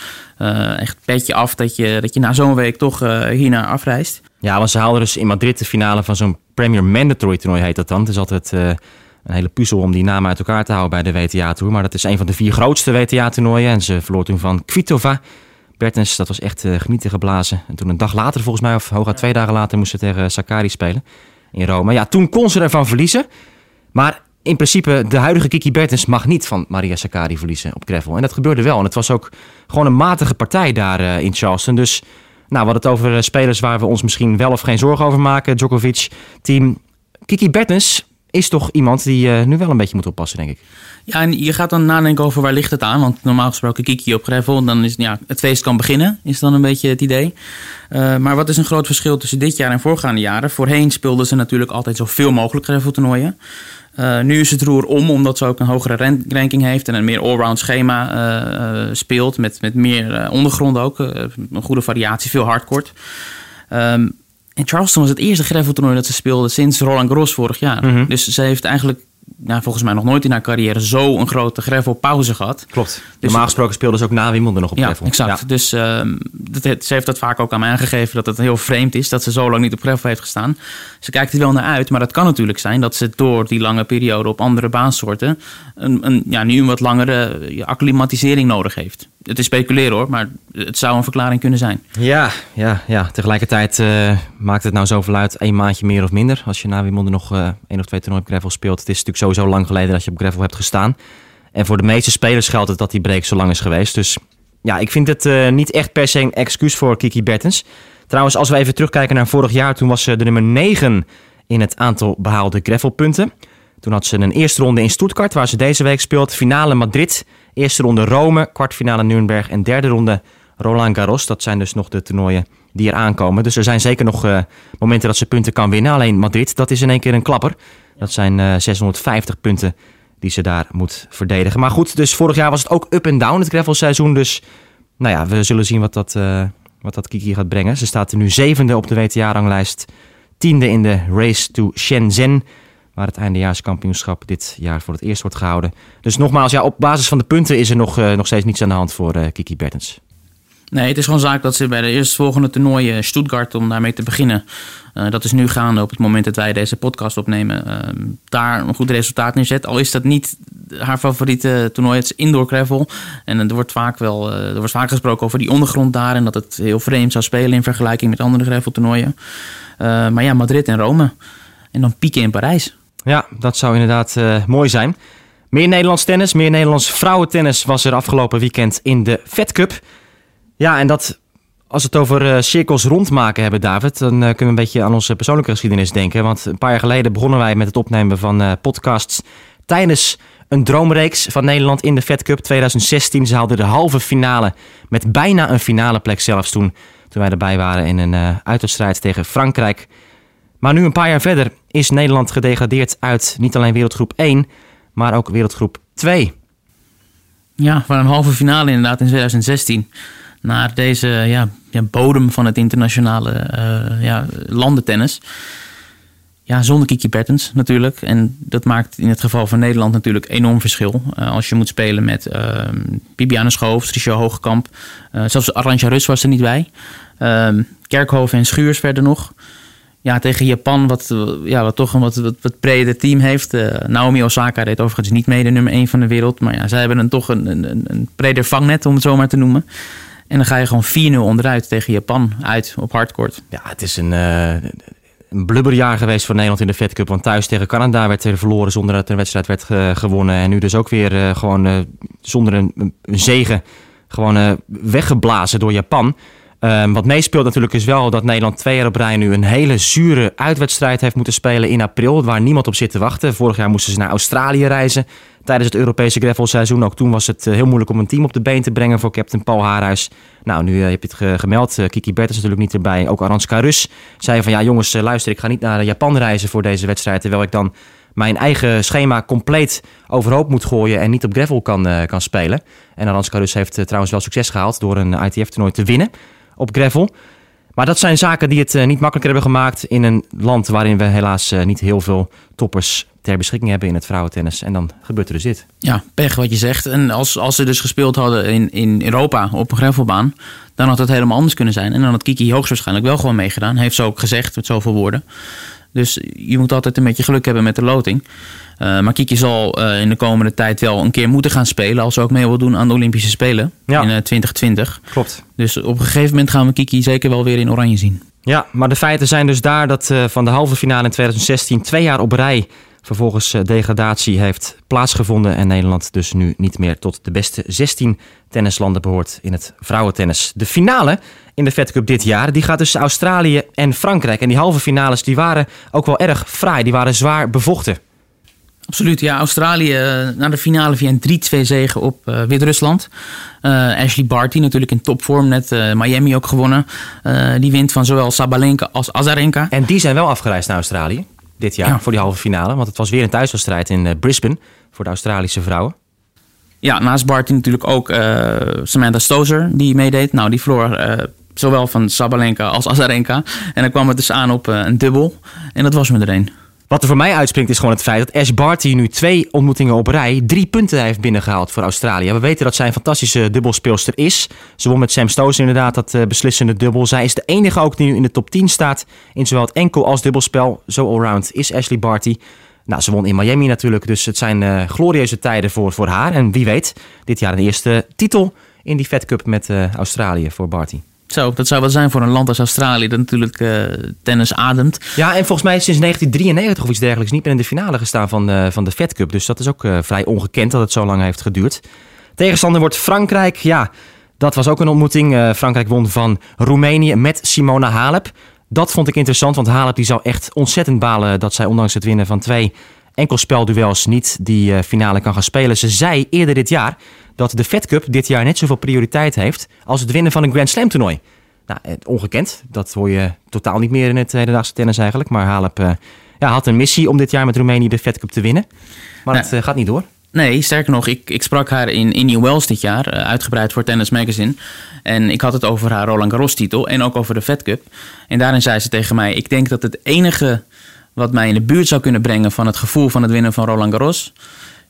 echt petje af dat je, dat je na zo'n week toch hiernaar afreist. Ja, want ze haalden dus in Madrid de finale van zo'n Premier Mandatory toernooi, heet dat dan. Het is altijd een hele puzzel om die namen uit elkaar te houden bij de WTA-tour. Maar dat is een van de vier grootste WTA-toernooien. En ze verloor toen van Kvitova. Bertens, dat was echt uh, genieten geblazen. En toen een dag later, volgens mij, of hooguit twee dagen later, moest ze tegen Sakkari spelen in Rome. Ja, toen kon ze ervan verliezen. Maar in principe, de huidige Kiki Bertens mag niet van Maria Sakkari verliezen op gravel. En dat gebeurde wel. En het was ook gewoon een matige partij daar uh, in Charleston. Dus nou, we hadden het over uh, spelers waar we ons misschien wel of geen zorgen over maken. Djokovic, team. Kiki Bertens is toch iemand die uh, nu wel een beetje moet oppassen, denk ik. Ja, en je gaat dan nadenken over waar ligt het aan. Want normaal gesproken Kiki op gravel, dan is ja, het feest kan beginnen, is dan een beetje het idee. Uh, maar wat is een groot verschil tussen dit jaar en voorgaande jaren? Voorheen speelden ze natuurlijk altijd zoveel mogelijk graveltoernooien. Uh, nu is het roer om, omdat ze ook een hogere ranking heeft en een meer allround schema speelt. Met, met meer ondergrond ook, een goede variatie, veel hardcourt. Um, en Charleston was het eerste graveltoernooi dat ze speelde sinds Roland Garros vorig jaar. Mm -hmm. Dus ze heeft eigenlijk nou, volgens mij nog nooit in haar carrière zo een grote gravelpauze gehad. Klopt. Dus Normaal gesproken speelde ze ook na Wimbledon nog op ja, gravel. Exact. Ja. Dus uh, dat, ze heeft dat vaak ook aan mij aangegeven dat het heel vreemd is dat ze zo lang niet op gravel heeft gestaan. Ze kijkt er wel naar uit, maar het kan natuurlijk zijn dat ze door die lange periode op andere baansoorten een, een, ja, nu een wat langere acclimatisering nodig heeft. Het is speculeren hoor, maar het zou een verklaring kunnen zijn. Ja, ja, ja. tegelijkertijd eh, maakt het nou zoveel uit. één maandje meer of minder. Als je na Wimbledon nog uh, één of twee toernooien op gravel speelt. Het is natuurlijk sowieso lang geleden dat je op gravel hebt gestaan. En voor de meeste spelers geldt het dat die break zo lang is geweest. Dus ja, ik vind het uh, niet echt per se een excuus voor Kiki Bertens. Trouwens, als we even terugkijken naar vorig jaar, toen was ze de nummer 9 in het aantal behaalde gravelpunten. Toen had ze een eerste ronde in Stuttgart, waar ze deze week speelt. Finale Madrid, eerste ronde Rome, kwartfinale Nuremberg en derde ronde Roland Garros. Dat zijn dus nog de toernooien die er aankomen. Dus er zijn zeker nog uh, momenten dat ze punten kan winnen. Alleen Madrid, dat is in één keer een klapper. Dat zijn uh, 650 punten die ze daar moet verdedigen. Maar goed, dus vorig jaar was het ook up en down, het gravelseizoen. Dus nou ja, we zullen zien wat dat, uh, wat dat Kiki gaat brengen. Ze staat er nu zevende op de WTA-ranglijst. Tiende in de Race to Shenzhen. Waar het eindejaarskampioenschap dit jaar voor het eerst wordt gehouden. Dus nogmaals, ja, op basis van de punten is er nog, uh, nog steeds niets aan de hand voor uh, Kiki Bertens. Nee, het is gewoon zaak dat ze bij de eerstvolgende toernooi Stuttgart, om daarmee te beginnen. Dat is nu gaande op het moment dat wij deze podcast opnemen. daar een goed resultaat neerzet. Al is dat niet haar favoriete toernooi, het is indoor gravel. En er wordt vaak wel er wordt vaak gesproken over die ondergrond daar. En dat het heel vreemd zou spelen in vergelijking met andere gravel toernooien. maar ja, Madrid en Rome. En dan pieken in Parijs. Ja, dat zou inderdaad uh, mooi zijn. Meer Nederlands tennis, meer Nederlands vrouwentennis was er afgelopen weekend in de Fed Cup. Ja, en dat, als we het over uh, cirkels rondmaken hebben, David, dan uh, kunnen we een beetje aan onze persoonlijke geschiedenis denken. Want een paar jaar geleden begonnen wij met het opnemen van podcasts tijdens een droomreeks van Nederland in de Fed Cup 2016. Ze haalden de halve finale met bijna een finale plek zelfs toen, toen wij erbij waren in een uitwedstrijd tegen Frankrijk. Maar nu een paar jaar verder is Nederland gedegradeerd uit niet alleen wereldgroep 1, maar ook wereldgroep 2. Ja, van een halve finale inderdaad in 2016 naar deze ja, bodem van het internationale uh, ja, landentennis. Ja, zonder Kiki Bertens natuurlijk. En dat maakt in het geval van Nederland natuurlijk enorm verschil. Uh, als je moet spelen met uh, Bibiane Schoof, Tricio Hoogkamp. zelfs Arantja Rus was er niet bij. Kerkhoven en Schuurs verder nog ja, tegen Japan, wat, ja, wat toch een wat, wat, wat team heeft. Uh, Naomi Osaka deed overigens niet mee, de nummer 1 van de wereld. Maar ja, zij hebben een, toch een, een, een breder vangnet, om het zo maar te noemen. En dan ga je gewoon 4-0 onderuit tegen Japan uit op hardcourt. Ja, het is een, uh, een blubberjaar geweest voor Nederland in de Fed Cup. Want thuis tegen Canada werd er verloren zonder dat een wedstrijd werd gewonnen. En nu dus ook weer gewoon zonder een, een zegen gewoon weggeblazen door Japan. Um, wat meespeelt natuurlijk is wel dat Nederland twee jaar op rij nu een hele zure uitwedstrijd heeft moeten spelen in april. Waar niemand op zit te wachten. Vorig jaar moesten ze naar Australië reizen tijdens het Europese gravelseizoen. Ook toen was het eh, heel moeilijk om een team op de been te brengen voor captain Paul Haarhuis. Nou, nu uh, heb je het gemeld. Uh, Kiki Bert is natuurlijk niet erbij. Ook Aranska Rus zei van ja jongens, luister, ik ga niet naar Japan reizen voor deze wedstrijd. Terwijl ik dan mijn eigen schema compleet overhoop moet gooien en niet op gravel kan, kan spelen. En Aranska Rus heeft trouwens wel succes gehaald door een ITF-toernooi te winnen op gravel. Maar dat zijn zaken die het uh, niet makkelijker hebben gemaakt in een land waarin we helaas uh, niet heel veel toppers ter beschikking hebben in het vrouwentennis. En dan gebeurt er dus dit. Ja, pech wat je zegt. En als, als ze dus gespeeld hadden in, in Europa op een gravelbaan, dan had het helemaal anders kunnen zijn. En dan had Kiki hoogstwaarschijnlijk wel gewoon meegedaan. Heeft ze ook gezegd met zoveel woorden. Dus je moet altijd een beetje geluk hebben met de loting. Uh, maar Kiki zal uh, in de komende tijd wel een keer moeten gaan spelen. Als ze ook mee wil doen aan de Olympische Spelen ja. in uh, 2020. Klopt. Dus op een gegeven moment gaan we Kiki zeker wel weer in oranje zien. Ja, maar de feiten zijn dus daar dat van de halve finale in 2016 twee jaar op rij vervolgens degradatie heeft plaatsgevonden. En Nederland dus nu niet meer tot de beste 16 tennislanden behoort in het vrouwentennis. De finale in de Fed Cup dit jaar, die gaat tussen Australië en Frankrijk. En die halve finales die waren ook wel erg fraai. Die waren zwaar bevochten. Absoluut, ja. Australië naar de finale via een 3-2 zege op uh, Wit-Rusland. Uh, Ashley Barty natuurlijk in topvorm, net uh, Miami ook gewonnen. die wint van zowel Sabalenka als Azarenka. En die zijn wel afgereisd naar Australië dit jaar ja. voor die halve finale. Want het was weer een thuiswedstrijd in Brisbane voor de Australische vrouwen. Ja, naast Barty natuurlijk ook Samantha Stozer die meedeed. Nou, die verloor zowel van Sabalenka als Azarenka. En dan kwam het dus aan op een dubbel. En dat was me er een. Wat er voor mij uitspringt is gewoon het feit dat Ash Barty nu twee ontmoetingen op rij drie punten heeft binnengehaald voor Australië. We weten dat zij een fantastische dubbelspeelster is. Ze won met Sam Stozer inderdaad dat uh, beslissende dubbel. Zij is de enige ook die nu in de top 10 staat in zowel het enkel als dubbelspel. Zo allround is Ashley Barty. Nou, ze won in Miami natuurlijk, dus het zijn uh, glorieuze tijden voor, voor haar. En wie weet, dit jaar een eerste titel in die Fed Cup met eh, Australië voor Barty. Zo, dat zou wel zijn voor een land als Australië dat natuurlijk eh, tennis ademt. Ja, en volgens mij sinds 1993 of iets dergelijks niet meer in de finale gestaan van, eh, van de Fed Cup. Dus dat is ook eh, vrij ongekend dat het zo lang heeft geduurd. Tegenstander wordt Frankrijk. Ja, dat was ook een ontmoeting. Frankrijk won van Roemenië met Simona Halep. Dat vond ik interessant, want Halep die zou echt ontzettend balen dat zij ondanks het winnen van twee enkelspelduels niet die finale kan gaan spelen. Ze zei eerder dit jaar dat de Fed Cup dit jaar net zoveel prioriteit heeft als het winnen van een Grand Slam toernooi. Nou, eh, ongekend. Dat hoor je totaal niet meer in het hedendaagse tennis eigenlijk. Maar Halep eh, ja, had een missie om dit jaar met Roemenië de Fed Cup te winnen. Maar het eh, gaat niet door. Nee, sterker nog, ik, ik sprak haar in Indian Wells dit jaar, uitgebreid voor Tennis Magazine. En ik had het over haar Roland Garros titel en ook over de Fed Cup. En daarin zei ze tegen mij, ik denk dat het enige wat mij in de buurt zou kunnen brengen van het gevoel van het winnen van Roland Garros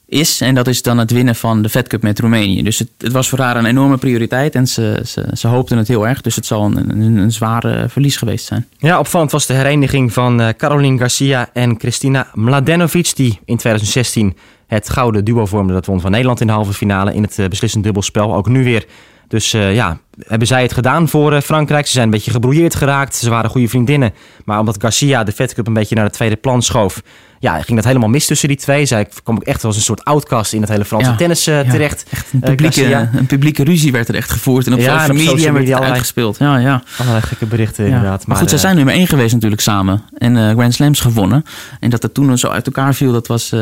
is, en dat is dan het winnen van de Fed Cup met Roemenië. Dus het, het was voor haar een enorme prioriteit en ze, ze, ze hoopte het heel erg. Dus het zal een, een, zware verlies geweest zijn. Ja, opvallend was de hereniging van eh, Caroline Garcia en Kristina Mladenovic, die in 2016 het gouden duo vormden. Dat won van Nederland in de halve finale in het eh, beslissend dubbelspel. Ook nu weer. Dus eh, ja, hebben zij het gedaan voor Frankrijk. Ze zijn een beetje gebrouilleerd geraakt. Ze waren goede vriendinnen. Maar omdat Garcia de Fed Cup een beetje naar het tweede plan schoof, ja, ging dat helemaal mis tussen die twee. Zij kwam ook echt als een soort outcast in het hele Franse Ja, tennis eh, terecht. Echt een Eh, publieke, een publieke ruzie werd er echt gevoerd. En op Ja, social op media social werd media het allerlei- uitgespeeld. Ja, ja. Allerlei gekke berichten inderdaad. Maar, goed, zij eh, zijn nummer één geweest natuurlijk samen. En Grand Slams gewonnen. En dat het toen zo uit elkaar viel, dat was,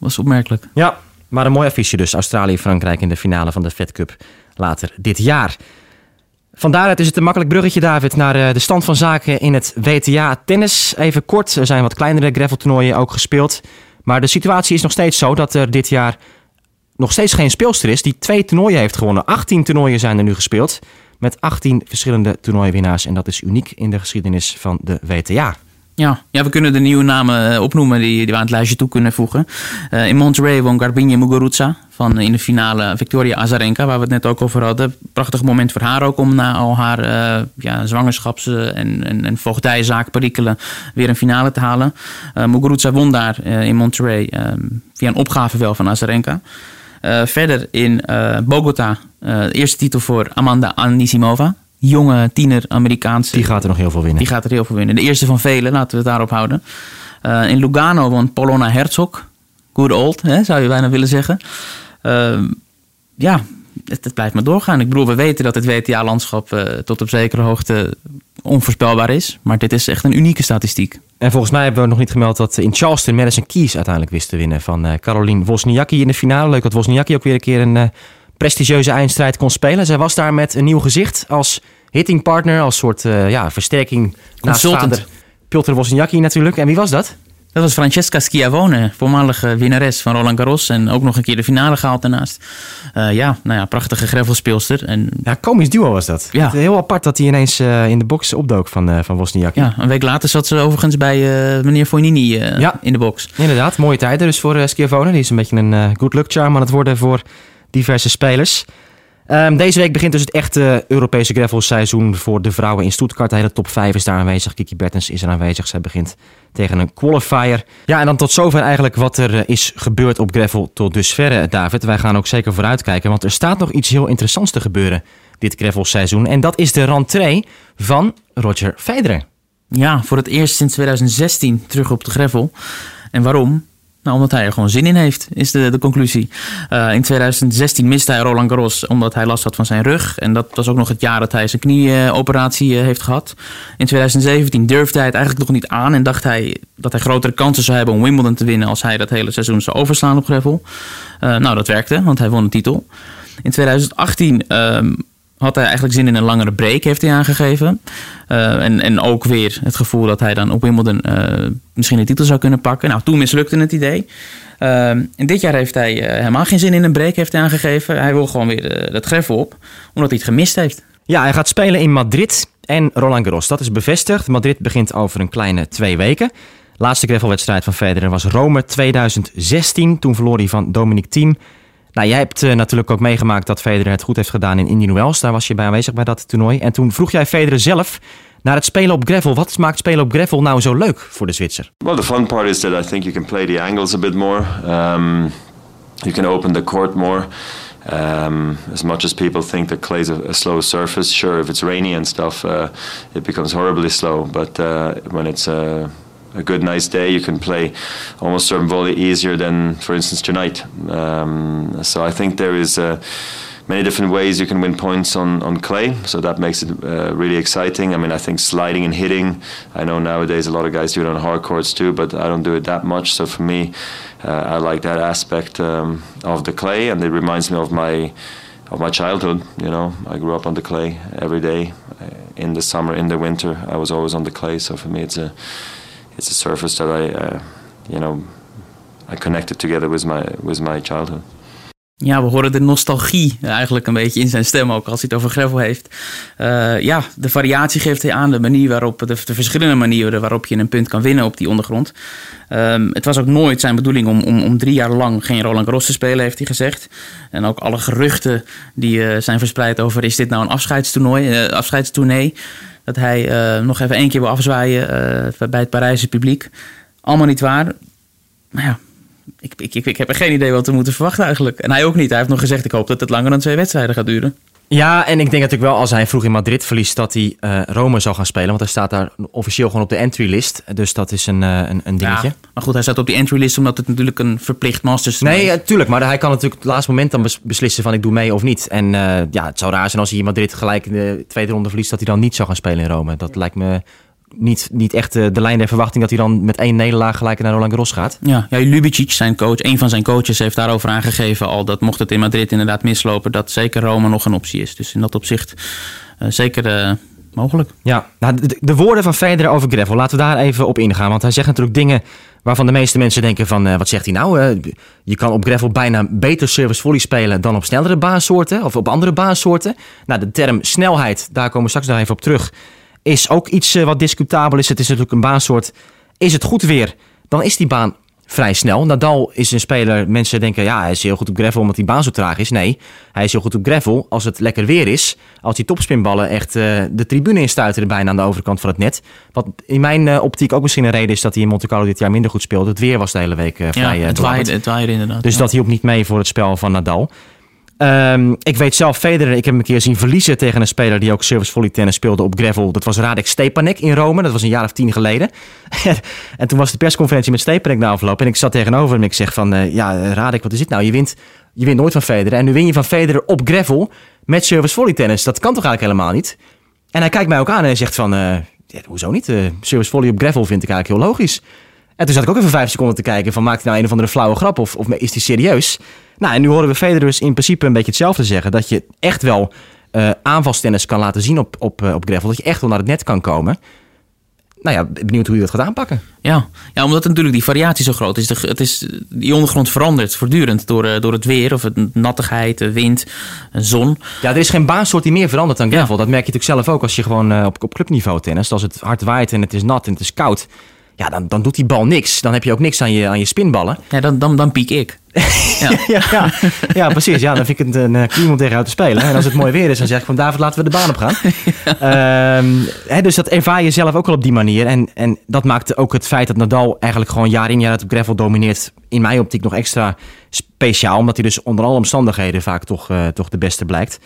was opmerkelijk. Ja, maar een mooi affiche dus. Australië-Frankrijk in de finale van de Fed Cup later dit jaar. Van daaruit is het een makkelijk bruggetje, David, naar eh, de stand van zaken in het WTA tennis. Even kort, er zijn wat kleinere graveltoernooien ook gespeeld. Maar de situatie is nog steeds zo dat er dit jaar nog steeds geen speelster is die twee toernooien heeft gewonnen. 18 toernooien zijn er nu gespeeld met 18 verschillende toernooiwinnaars. En dat is uniek in de geschiedenis van de WTA. Ja. ja, we kunnen de nieuwe namen eh, opnoemen die, die we aan het lijstje toe kunnen voegen. Eh, in Monterrey won Garbine Muguruza van eh, in de finale Victoria Azarenka, waar we het net ook over hadden. Prachtig moment voor haar ook om na al haar eh, ja, zwangerschaps- en, en, en voogdijzaakperikelen weer een finale te halen. Eh Muguruza won daar eh, in Monterrey eh, via een opgave wel van Azarenka. Eh, verder in eh, Bogota, eh, eerste titel voor Amanda Anisimova. Jonge tiener Amerikaanse. Die gaat er nog heel veel winnen. Die gaat er heel veel winnen. De eerste van velen, laten we het daarop houden. Eh, in Lugano won Polona Herzog. Good old, hè, zou je bijna willen zeggen. Ehm, ja, het, het blijft maar doorgaan. Ik bedoel, we weten dat het WTA-landschap eh, tot op zekere hoogte onvoorspelbaar is. Maar dit is echt een unieke statistiek. En volgens mij hebben we nog niet gemeld dat in Charleston Madison Keys uiteindelijk wist te winnen van eh Caroline Wozniacki in de finale. Leuk dat Wozniacki ook weer een keer een eh, prestigieuze eindstrijd kon spelen. Zij was daar met een nieuw gezicht als hittingpartner, als soort ja, versterking naast Consultant. Piotr Wozniacki natuurlijk. En wie was dat? Dat was Francesca Schiavone, voormalige winnares van Roland Garros. En ook nog een keer de finale gehaald daarnaast. Eh, ja, nou ja, prachtige gravelspeelster. En Ja, komisch duo was dat. Ja. Heel apart dat hij ineens eh, in de box opdook van, eh van Wozniacki. ja, een week later zat ze overigens bij meneer Fognini Ja. in de box. Inderdaad, mooie tijden dus voor Schiavone. Die is een beetje een good luck charm aan het worden voor diverse spelers. Ehm, deze week begint dus het echte Europese gravelseizoen voor de vrouwen in Stuttgart. De hele top 5 is daar aanwezig. Kiki Bertens is er aanwezig. Zij begint tegen een qualifier. Ja, en dan tot zover eigenlijk wat er eh, is gebeurd op gravel tot dusverre, David. Wij gaan ook zeker vooruitkijken, want er staat nog iets heel interessants te gebeuren dit gravelseizoen. En dat is de rentree van Roger Federer. Ja, voor het eerst sinds 2016 terug op de gravel. En waarom? Nou, omdat hij er gewoon zin in heeft, is de, de conclusie. Eh, in 2016 miste hij Roland Garros omdat hij last had van zijn rug. En dat was ook nog het jaar dat hij zijn knieoperatie eh, heeft gehad. In 2017 durfde hij het eigenlijk nog niet aan en dacht hij dat hij grotere kansen zou hebben om Wimbledon te winnen als hij dat hele seizoen zou overslaan op gravel. Eh, nou, dat werkte, want hij won de titel. In 2018 ehm, had hij eigenlijk zin in een langere break, heeft hij aangegeven. Eh, en, en ook weer het gevoel dat hij dan op Wimbledon eh, misschien de titel zou kunnen pakken. Nou, toen mislukte het idee. Eh, en dit jaar heeft hij helemaal geen zin in een break, heeft hij aangegeven. Hij wil gewoon weer dat greffen op, omdat hij het gemist heeft. Ja, hij gaat spelen in Madrid en Roland Garros. Dat is bevestigd. Madrid begint over een kleine twee weken. Laatste gravelwedstrijd van Federer was Rome 2016. Toen verloor hij van Dominic Thiem. Nou, jij hebt eh, natuurlijk ook meegemaakt dat Federer het goed heeft gedaan in Indian Wells. Daar was je bij aanwezig bij dat toernooi. En toen vroeg jij Federer zelf naar het spelen op gravel. Wat maakt spelen op gravel nou zo leuk voor de Zwitser? Well, the fun part is that I think you can play the angles a bit more. Um, you can open the court more. Um, as much as people think that clay's a, a slow surface, sure, if it's rainy and stuff, uh, it becomes horribly slow. But uh, when it's a, a good, nice day, you can play almost certain volley easier than, for instance, tonight. Um, so I think there is. Uh, many different ways you can win points on, on clay, so that makes it uh, really exciting. I mean, I think sliding and hitting, I know nowadays a lot of guys do it on hard courts too, but I don't do it that much. So for me, uh, I like that aspect um, of the clay, and it reminds me of my of my childhood. You know, I grew up on the clay every day, uh, in the summer, in the winter. I was always on the clay, so for me, it's a it's a surface that I, uh, you know, I connected together with my with my childhood. Ja, we horen de nostalgie eigenlijk een beetje in zijn stem ook als hij het over gravel heeft. Uh, ja, de variatie geeft hij aan, de manier waarop, de, de, verschillende manieren waarop je een punt kan winnen op die ondergrond. Um, het was ook nooit zijn bedoeling om, om, om, drie jaar lang geen Roland Garros te spelen, heeft hij gezegd. En ook alle geruchten die uh, zijn verspreid over is dit nou een afscheidstoernooi, uh. Dat hij nog even één keer wil afzwaaien bij het Parijse publiek. Allemaal niet waar. Maar ja, ik, ik, ik, ik, heb er geen idee wat we moeten verwachten eigenlijk. En hij ook niet. Hij heeft nog gezegd, ik hoop dat het langer dan twee wedstrijden gaat duren. Ja, en ik denk natuurlijk wel als hij vroeg in Madrid verliest dat hij uh, Rome zal gaan spelen. Want hij staat daar officieel gewoon op de entry list. Dus dat is een, uh, een, een, dingetje. Ja, maar goed, hij staat op die entry list omdat het natuurlijk een verplicht masters Nee, ja, tuurlijk. Maar hij kan natuurlijk op het laatste moment dan beslissen van ik doe mee of niet. En uh, ja, het zou raar zijn als hij in Madrid gelijk in de tweede ronde verliest dat hij dan niet zou gaan spelen in Rome. Dat lijkt me niet, niet echt de, de lijn der verwachting dat hij dan met één nederlaag gelijk naar Roland Garros gaat. Ja, ja Lubicic, zijn coach, een van zijn coaches, heeft daarover aangegeven al dat mocht het in Madrid inderdaad mislopen, dat zeker Rome nog een optie is. Dus in dat opzicht uh, zeker uh, mogelijk. Ja, nou, de, de, woorden van Federer over Gravel, laten we daar even op ingaan. Want hij zegt natuurlijk dingen waarvan de meeste mensen denken van, uh, wat zegt hij nou? je kan op Gravel bijna beter service volley spelen dan op snellere baansoorten of op andere baansoorten. Nou, de term snelheid, daar komen we straks nog even op terug is ook iets wat discutabel is. Het is natuurlijk een baansoort. Is het goed weer, dan is die baan vrij snel. Nadal is een speler, mensen denken ja, hij is heel goed op gravel omdat die baan zo traag is. Nee, hij is heel goed op gravel als het lekker weer is. Als die topspinballen echt uh, de tribune instuiteren bijna aan de overkant van het net. Wat in mijn uh, optiek ook misschien een reden is dat hij in Monte Carlo dit jaar minder goed speelde. Het weer was de hele week uh, vrij ja, het waaide, het waaide inderdaad. Dus ja. dat hielp niet mee voor het spel van Nadal. Um, ik weet zelf Federer, ik heb hem een keer zien verliezen tegen een speler die ook service volley tennis speelde op gravel. Dat was Radek Stepanek in Rome, dat was een jaar of tien geleden. en toen was de persconferentie met Stepanek na afloop en ik zat tegenover hem en ik zeg van, uh, ja Radek, wat is dit nou? Je wint, je wint nooit van Federer en nu win je van Federer op gravel met service volley tennis. Dat kan toch eigenlijk helemaal niet? En hij kijkt mij ook aan en hij zegt van, ja, hoezo niet? Uh, service volley op gravel vind ik eigenlijk heel logisch. En toen zat ik ook even vijf seconden te kijken van maakt hij nou een of andere flauwe grap of, of is hij serieus? Nou, en nu horen we Federer dus in principe een beetje hetzelfde zeggen. Dat je echt wel uh, aanvalstennis kan laten zien op, op, uh, op gravel. Dat je echt wel naar het net kan komen. Nou ja, benieuwd hoe je dat gaat aanpakken. Ja, ja omdat natuurlijk die variatie zo groot is. Het is die ondergrond verandert voortdurend door, uh, door het weer. Of het nattigheid, de wind, zon. Ja, er is geen baansoort die meer verandert dan gravel. Ja. Dat merk je natuurlijk zelf ook als je gewoon op, op clubniveau tennis. Als het hard waait en het is nat en het is koud ja, dan, dan doet die bal niks. Dan heb je ook niks aan je, aan je spinballen. Ja, dan, dan, dan piek ik. Ja. ja, ja, ja, precies. Ja, dan vind ik het een uh, om tegenuit te spelen. En als het mooi weer is, dan zeg ik van David, laten we de baan op gaan. Ja. Um, hè, dus dat ervaar je zelf ook wel op die manier. En, en dat maakt ook het feit dat Nadal eigenlijk gewoon jaar in jaar uit op gravel domineert... in mijn optiek nog extra speciaal. Omdat hij dus onder alle omstandigheden vaak toch, uh, toch de beste blijkt.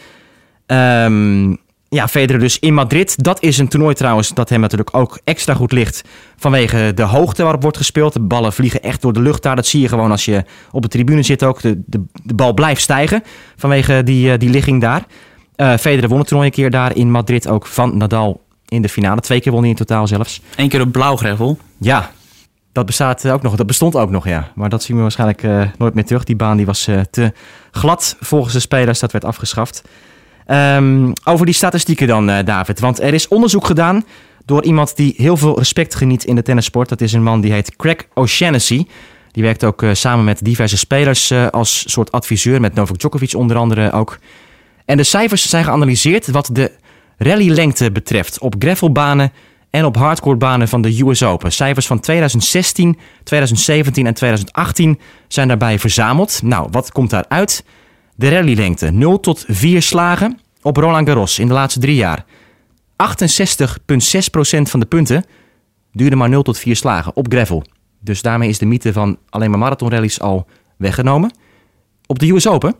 Um, ja, Federer dus in Madrid. Dat is een toernooi trouwens dat hem natuurlijk ook extra goed ligt vanwege de hoogte waarop wordt gespeeld. De ballen vliegen echt door de lucht daar. Dat zie je gewoon als je op de tribune zit ook. De, de, de bal blijft stijgen vanwege die, uh, die ligging daar. Uh, Federer won het toernooi een keer daar in Madrid ook van Nadal in de finale. Twee keer won hij in totaal zelfs. Eén keer op blauw gravel. Ja, dat bestaat ook nog. Dat bestond ook nog, ja. Maar dat zien we waarschijnlijk uh, nooit meer terug. Die baan die was te glad volgens de spelers. Dat werd afgeschaft. Um, over die statistieken dan, uh, David. Want er is onderzoek gedaan door iemand die heel veel respect geniet in de tennissport. Dat is een man die heet Craig O'Shaughnessy. Die werkt ook uh, samen met diverse spelers uh, als soort adviseur, met Novak Djokovic onder andere ook. En de cijfers zijn geanalyseerd wat de rallylengte betreft op gravelbanen en op hardcorebanen van de US Open. Cijfers van 2016, 2017 en 2018 zijn daarbij verzameld. Nou, wat komt daaruit? De rallylengte 0 tot 4 slagen op Roland Garros in de laatste drie jaar. 68,6% van de punten duurde maar 0 tot 4 slagen op gravel. Dus daarmee is de mythe van alleen maar marathonrallies al weggenomen. Op de US Open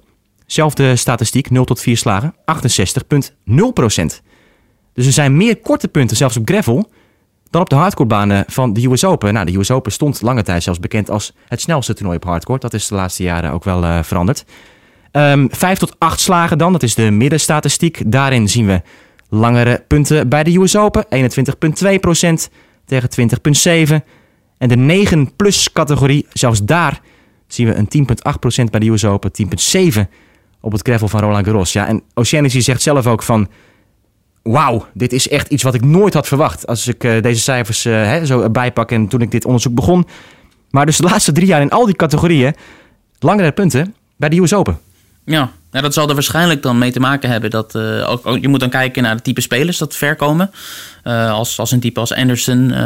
zelfde statistiek, 0 tot 4 slagen, 68,0%. Dus er zijn meer korte punten, zelfs op gravel, dan op de hardcorebanen van de US Open. Nou, de US Open stond lange tijd zelfs bekend als het snelste toernooi op hardcore. Dat is de laatste jaren ook wel uh, veranderd. Um, 5 tot 8 slagen dan, dat is de middenstatistiek. Daarin zien we langere punten bij de US Open. 21,2% tegen 20,7%. En de 9 plus categorie, zelfs daar zien we een 10,8% bij de US Open, 10,7% op het gravel van Roland Garros. Ja, en Oceanici zegt zelf ook van, wauw, dit is echt iets wat ik nooit had verwacht. Als ik uh, deze cijfers uh, hè, zo bijpak en toen ik dit onderzoek begon. Maar dus de laatste drie jaar in al die categorieën, langere punten bij de US Open. Ja, dat zal er waarschijnlijk dan mee te maken hebben dat uh, ook, je moet dan kijken naar het type spelers dat ver komen. Uh, als, als een type als Anderson uh,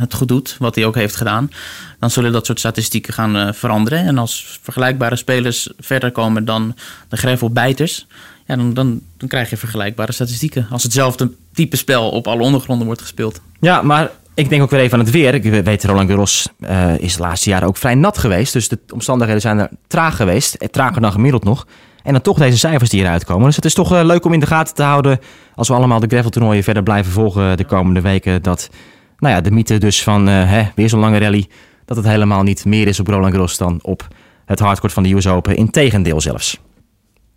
het goed doet, wat hij ook heeft gedaan, dan zullen dat soort statistieken gaan veranderen. En als vergelijkbare spelers verder komen dan de gravelbijters, ja, dan, dan, dan krijg je vergelijkbare statistieken. Als hetzelfde type spel op alle ondergronden wordt gespeeld. Ja, maar ik denk ook weer even aan het weer. Ik weet, Roland Garros uh, is de laatste jaren ook vrij nat geweest. Dus de omstandigheden zijn er traag geweest. Eh, trager dan gemiddeld nog. En dan toch deze cijfers die eruit komen. Dus het is toch uh, leuk om in de gaten te houden... als we allemaal de graveltoernooien verder blijven volgen de komende weken... dat nou ja, de mythe dus van hè, weer zo'n lange rally... dat het helemaal niet meer is op Roland Garros dan op het hardcourt van de US Open. Integendeel zelfs.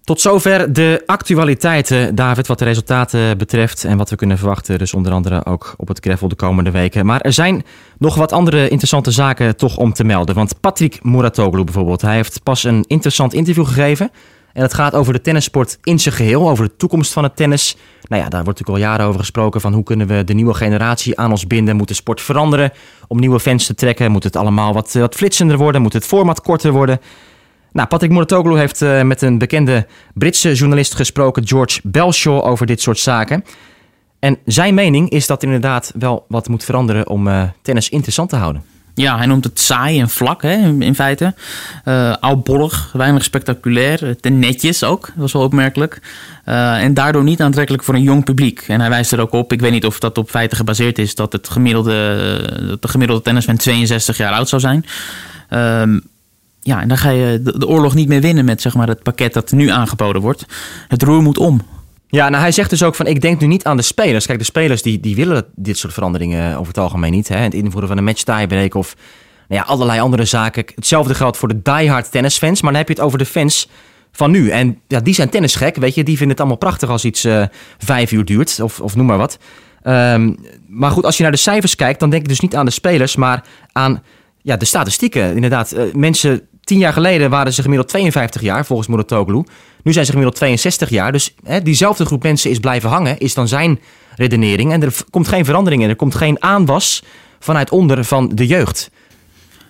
Tot zover de actualiteiten, David, wat de resultaten betreft en wat we kunnen verwachten. Dus onder andere ook op het gravel de komende weken. Maar er zijn nog wat andere interessante zaken toch om te melden. Want Patrick Muratoglu bijvoorbeeld, hij heeft pas een interessant interview gegeven. En het gaat over de tennissport in zijn geheel, over de toekomst van het tennis. Nou ja, daar wordt natuurlijk al jaren over gesproken van hoe kunnen we de nieuwe generatie aan ons binden. Moet de sport veranderen om nieuwe fans te trekken? Moet het allemaal wat, wat flitsender worden? Moet het format korter worden? Nou, Patrick Muratoglu heeft uh, met een bekende Britse journalist gesproken, George Belshaw, over dit soort zaken. En zijn mening is dat inderdaad wel wat moet veranderen om uh, tennis interessant te houden. Ja, hij noemt het saai en vlak hè, in feite. Uh, oudbollig, weinig spectaculair, te netjes ook, dat was wel opmerkelijk. En daardoor niet aantrekkelijk voor een jong publiek. En hij wijst er ook op, ik weet niet of dat op feiten gebaseerd is... dat, het gemiddelde, dat de gemiddelde tennisfan 62 jaar oud zou zijn... Uh, ja, en dan ga je de, oorlog niet meer winnen met zeg maar, het pakket dat nu aangeboden wordt. Het roer moet om. Ja, nou hij zegt dus ook van ik denk nu niet aan de spelers. Kijk, de spelers die, die willen dit soort veranderingen over het algemeen niet. Hè? Het invoeren van een match tiebreak of nou ja, allerlei andere zaken. Hetzelfde geldt voor de diehard tennisfans. Maar dan heb je het over de fans van nu. En ja, die zijn tennisgek, weet je. Die vinden het allemaal prachtig als iets uh, vijf uur duurt of, of noem maar wat. Um, maar goed, als je naar de cijfers kijkt, dan denk ik dus niet aan de spelers, maar aan ja, de statistieken. Inderdaad, uh, mensen Tien jaar geleden waren ze gemiddeld 52 jaar, volgens Muratoglu. Nu zijn ze gemiddeld 62 jaar. Dus hè, diezelfde groep mensen is blijven hangen, is dan zijn redenering. En er komt geen verandering in. Er komt geen aanwas vanuit onder van de jeugd.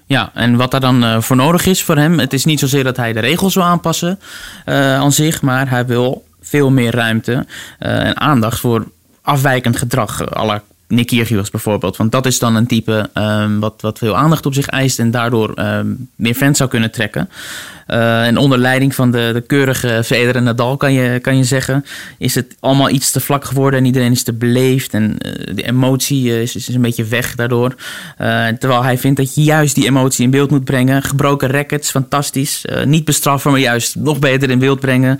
Ja, en wat daar dan uh, voor nodig is voor hem... het is niet zozeer dat hij de regels wil aanpassen uh, aan zich... maar hij wil veel meer ruimte uh, en aandacht voor afwijkend gedrag... alle Nick Kyrgios bijvoorbeeld. Want dat is dan een type um, wat, wat veel aandacht op zich eist en daardoor um, meer fans zou kunnen trekken. Uh, en onder leiding van de, de keurige Federer en Nadal kan je, kan je zeggen, is het allemaal iets te vlak geworden en iedereen is te beleefd en uh, de emotie uh, is, is een beetje weg daardoor. terwijl hij vindt dat je juist die emotie in beeld moet brengen. Gebroken rackets, fantastisch. niet bestraffen, maar juist nog beter in beeld brengen.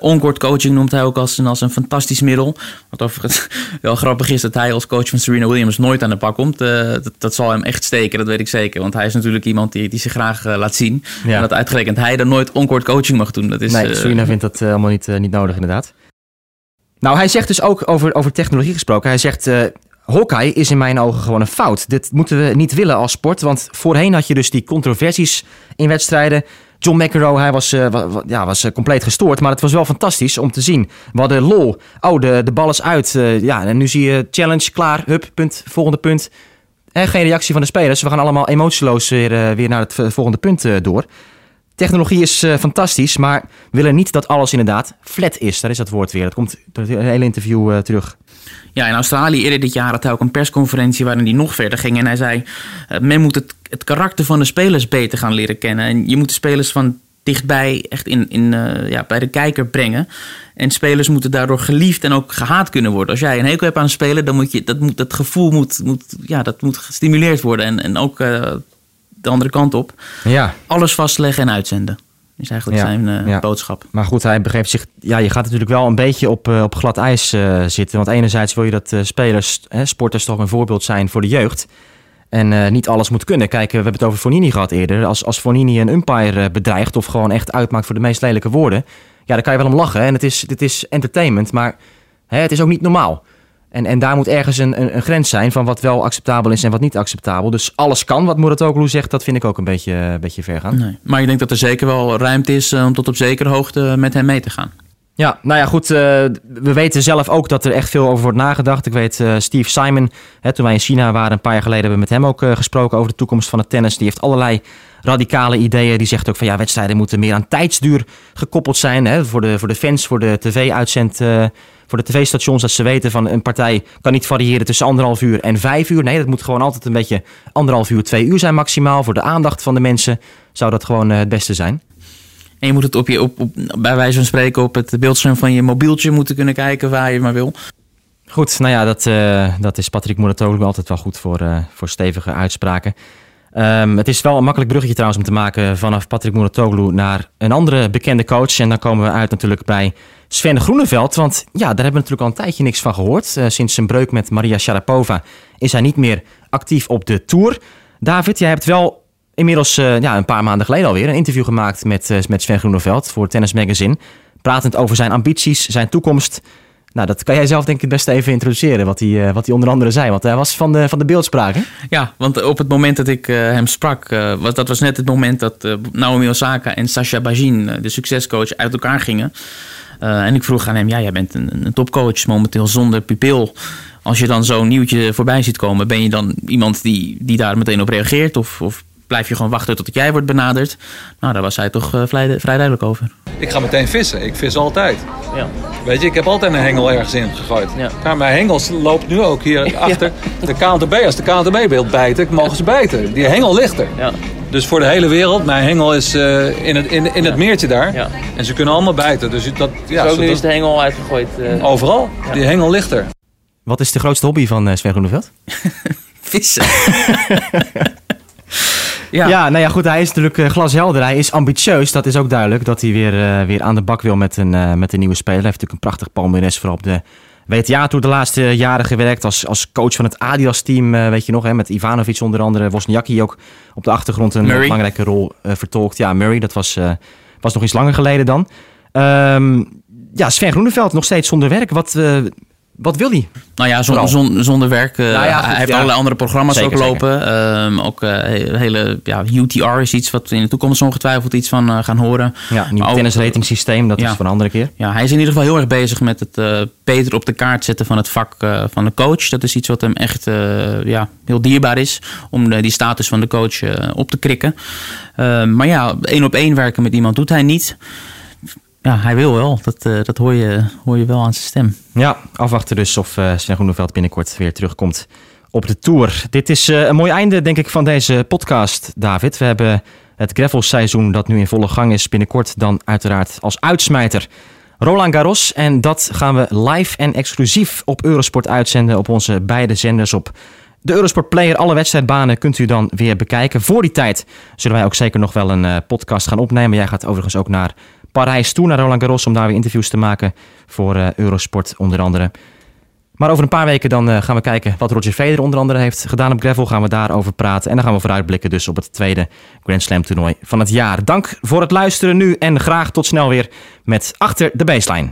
Oncourt coaching noemt hij ook als een, als een fantastisch middel. Wat overigens wel grappig is dat hij als coach van Serena Williams nooit aan de pak komt. Dat, dat, zal hem echt steken, dat weet ik zeker. Want hij is natuurlijk iemand die, die zich graag laat zien. Ja. En dat uitgerekend hij dan nooit onkort coaching mag doen. Dat is, nee, Serena uh, vindt dat allemaal niet, niet nodig inderdaad. Nou, hij zegt dus ook over, over technologie gesproken. Hij zegt, hockey is in mijn ogen gewoon een fout. Dit moeten we niet willen als sport. Want voorheen had je dus die controversies in wedstrijden. John McEnroe, hij was, ja, was compleet gestoord. Maar het was wel fantastisch om te zien. We hadden lol. Oh, de, de bal is uit. ja, en nu zie je challenge, klaar, hup, punt, volgende punt. En geen reactie van de spelers. We gaan allemaal emotieloos weer, weer naar het volgende punt door. Technologie is fantastisch, maar we willen niet dat alles inderdaad flat is. Daar is dat woord weer. Dat komt door het hele interview terug. Ja, in Australië eerder dit jaar had hij ook een persconferentie waarin hij nog verder ging. En hij zei, uh, men moet het, het karakter van de spelers beter gaan leren kennen. En je moet de spelers van dichtbij echt in, in, ja, bij de kijker brengen. En spelers moeten daardoor geliefd en ook gehaat kunnen worden. Als jij een hekel hebt aan een speler, dan moet je dat, moet, dat gevoel moet, moet, ja, dat moet gestimuleerd worden. En, en ook de andere kant op. Ja. Alles vastleggen en uitzenden. Is eigenlijk Ja, zijn eh, ja. boodschap. Maar goed, hij begreep zich. Ja, je gaat natuurlijk wel een beetje op, eh, op glad ijs eh, zitten. Want enerzijds wil je dat spelers, hè, sporters toch een voorbeeld zijn voor de jeugd. En niet alles moet kunnen. Kijk, we hebben het over Fonini gehad eerder. Als, als Fonini een umpire bedreigt of gewoon echt uitmaakt voor de meest lelijke woorden. Ja, daar kan je wel om lachen. hè. En het is, dit is entertainment, maar hè, het is ook niet normaal. En, en daar moet ergens een, een, een grens zijn van wat wel acceptabel is en wat niet acceptabel. Dus alles kan, wat Muratoglu zegt, dat vind ik ook een beetje, een beetje ver gaan. Nee. Maar ik denk dat er zeker wel ruimte is eh, om tot op zekere hoogte met hem mee te gaan. Ja, nou ja, goed. eh, we weten zelf ook dat er echt veel over wordt nagedacht. Ik weet, eh, Steve Simon, hè, toen wij in China waren een paar jaar geleden, hebben we met hem ook eh, gesproken over de toekomst van het tennis. Die heeft allerlei radicale ideeën. Die zegt ook van ja, wedstrijden moeten meer aan tijdsduur gekoppeld zijn. Hè, voor, de, voor de fans, voor de tv-uitzend, eh, voor de tv-stations. Dat ze weten van een partij kan niet variëren tussen anderhalf uur en vijf uur. Nee, dat moet gewoon altijd een beetje anderhalf uur, twee uur zijn maximaal. Voor de aandacht van de mensen zou dat gewoon eh, het beste zijn. En je moet het op je, op, op, bij wijze van spreken op het beeldscherm van je mobieltje moeten kunnen kijken waar je maar wil. Goed, nou ja, dat, eh, dat is Patrick Muratoglu altijd wel goed voor, eh, voor stevige uitspraken. Ehm, het is wel een makkelijk bruggetje trouwens om te maken vanaf Patrick Muratoglu naar een andere bekende coach. En dan komen we uit natuurlijk bij Sven Groeneveld. Want ja, daar hebben we natuurlijk al een tijdje niks van gehoord. Eh, sinds zijn breuk met Maria Sharapova is hij niet meer actief op de Tour. David, jij hebt wel inmiddels eh, ja, een paar maanden geleden alweer een interview gemaakt met, eh, met Sven Groeneveld voor Tennis Magazine. Pratend over zijn ambities, zijn toekomst. Nou, dat kan jij zelf denk ik het beste even introduceren, wat hij, wat hij onder andere zei. Want hij was van de, van de beeldspraak, hè? Ja, want op het moment dat ik hem sprak, was, dat was net het moment dat Naomi Osaka en Sasha Bajin, de succescoach, uit elkaar gingen. Eh, en ik vroeg aan hem, ja, jij bent een, een topcoach, momenteel zonder pupil. Als je dan zo'n nieuwtje voorbij ziet komen, ben je dan iemand die, die daar meteen op reageert? Of, of blijf je gewoon wachten tot jij wordt benaderd? Nou, daar was hij toch eh, vrij, vrij duidelijk over. Ik ga meteen vissen. Ik vis altijd. Ja. Weet je, ik heb altijd een hengel ergens in gegooid. Ja. Mijn hengels loopt nu ook hier achter de KNTB. Als de KNTB wil bijten, mogen ze bijten. Die hengel ligt er. Ja. Dus voor de hele wereld, mijn hengel is eh, in, het, in, in het meertje daar. Ja. En ze kunnen allemaal bijten. Dus dat, ja, Zo nu is de hengel uitgegooid. eh, overal. Die hengel ligt er. Wat is de grootste hobby van eh, Sven Groeneveld? vissen. Ja. Ja. nou ja, goed. Hij is natuurlijk glashelder. Hij is ambitieus. Dat is ook duidelijk. Dat hij weer, eh, weer aan de bak wil met een, eh, met een nieuwe speler. Hij heeft natuurlijk een prachtig palmares voor op de WTA-tour de laatste jaren gewerkt. Als, als coach van het Adidas-team, eh, weet je nog. Hè, met Ivanovic onder andere. Wozniacki ook op de achtergrond een Murray. belangrijke rol eh, vertolkt. Ja, Murray, dat was, eh, was nog iets langer geleden dan. Ehm, ja, Sven Groeneveld nog steeds zonder werk. Wat, wat wil hij? Nou ja, zon, Vooral. zon- zonder werk. eh, Nou ja, goed, hij heeft ja. allerlei andere programma's Zeker, ook lopen. Ehm, ook he- hele ja, UTR is iets wat we in de toekomst ongetwijfeld iets van eh, gaan horen. Ja, nieuw Maar ook- tennisratingsysteem. Dat Ja. is voor een andere keer. Ja, hij is in ieder geval heel erg bezig met het beter op de kaart zetten van het vak van de coach. Dat is iets wat hem echt ja, heel dierbaar is. Om de- die status van de coach op te krikken. Eh, maar ja, één op één werken met iemand doet hij niet. Ja, hij wil wel. Dat, eh, dat hoor, je, hoor je wel aan zijn stem. Ja, afwachten dus of eh Sven Groeneveld binnenkort weer terugkomt op de Tour. Dit is eh, een mooi einde, denk ik, van deze podcast, David. We hebben het gravelseizoen dat nu in volle gang is. Binnenkort dan uiteraard als uitsmijter Roland Garros. En dat gaan we live en exclusief op Eurosport uitzenden op onze beide zenders op de Eurosport Player. Alle wedstrijdbanen kunt u dan weer bekijken. Voor die tijd zullen wij ook zeker nog wel een podcast gaan opnemen. Jij gaat overigens ook naar Parijs toe, naar Roland Garros, om daar weer interviews te maken voor eh, Eurosport onder andere. Maar over een paar weken dan eh, gaan we kijken wat Roger Federer onder andere heeft gedaan op gravel. Gaan we daarover praten. En dan gaan we vooruitblikken dus op het tweede Grand Slam toernooi van het jaar. Dank voor het luisteren nu en graag tot snel weer met Achter de Baseline.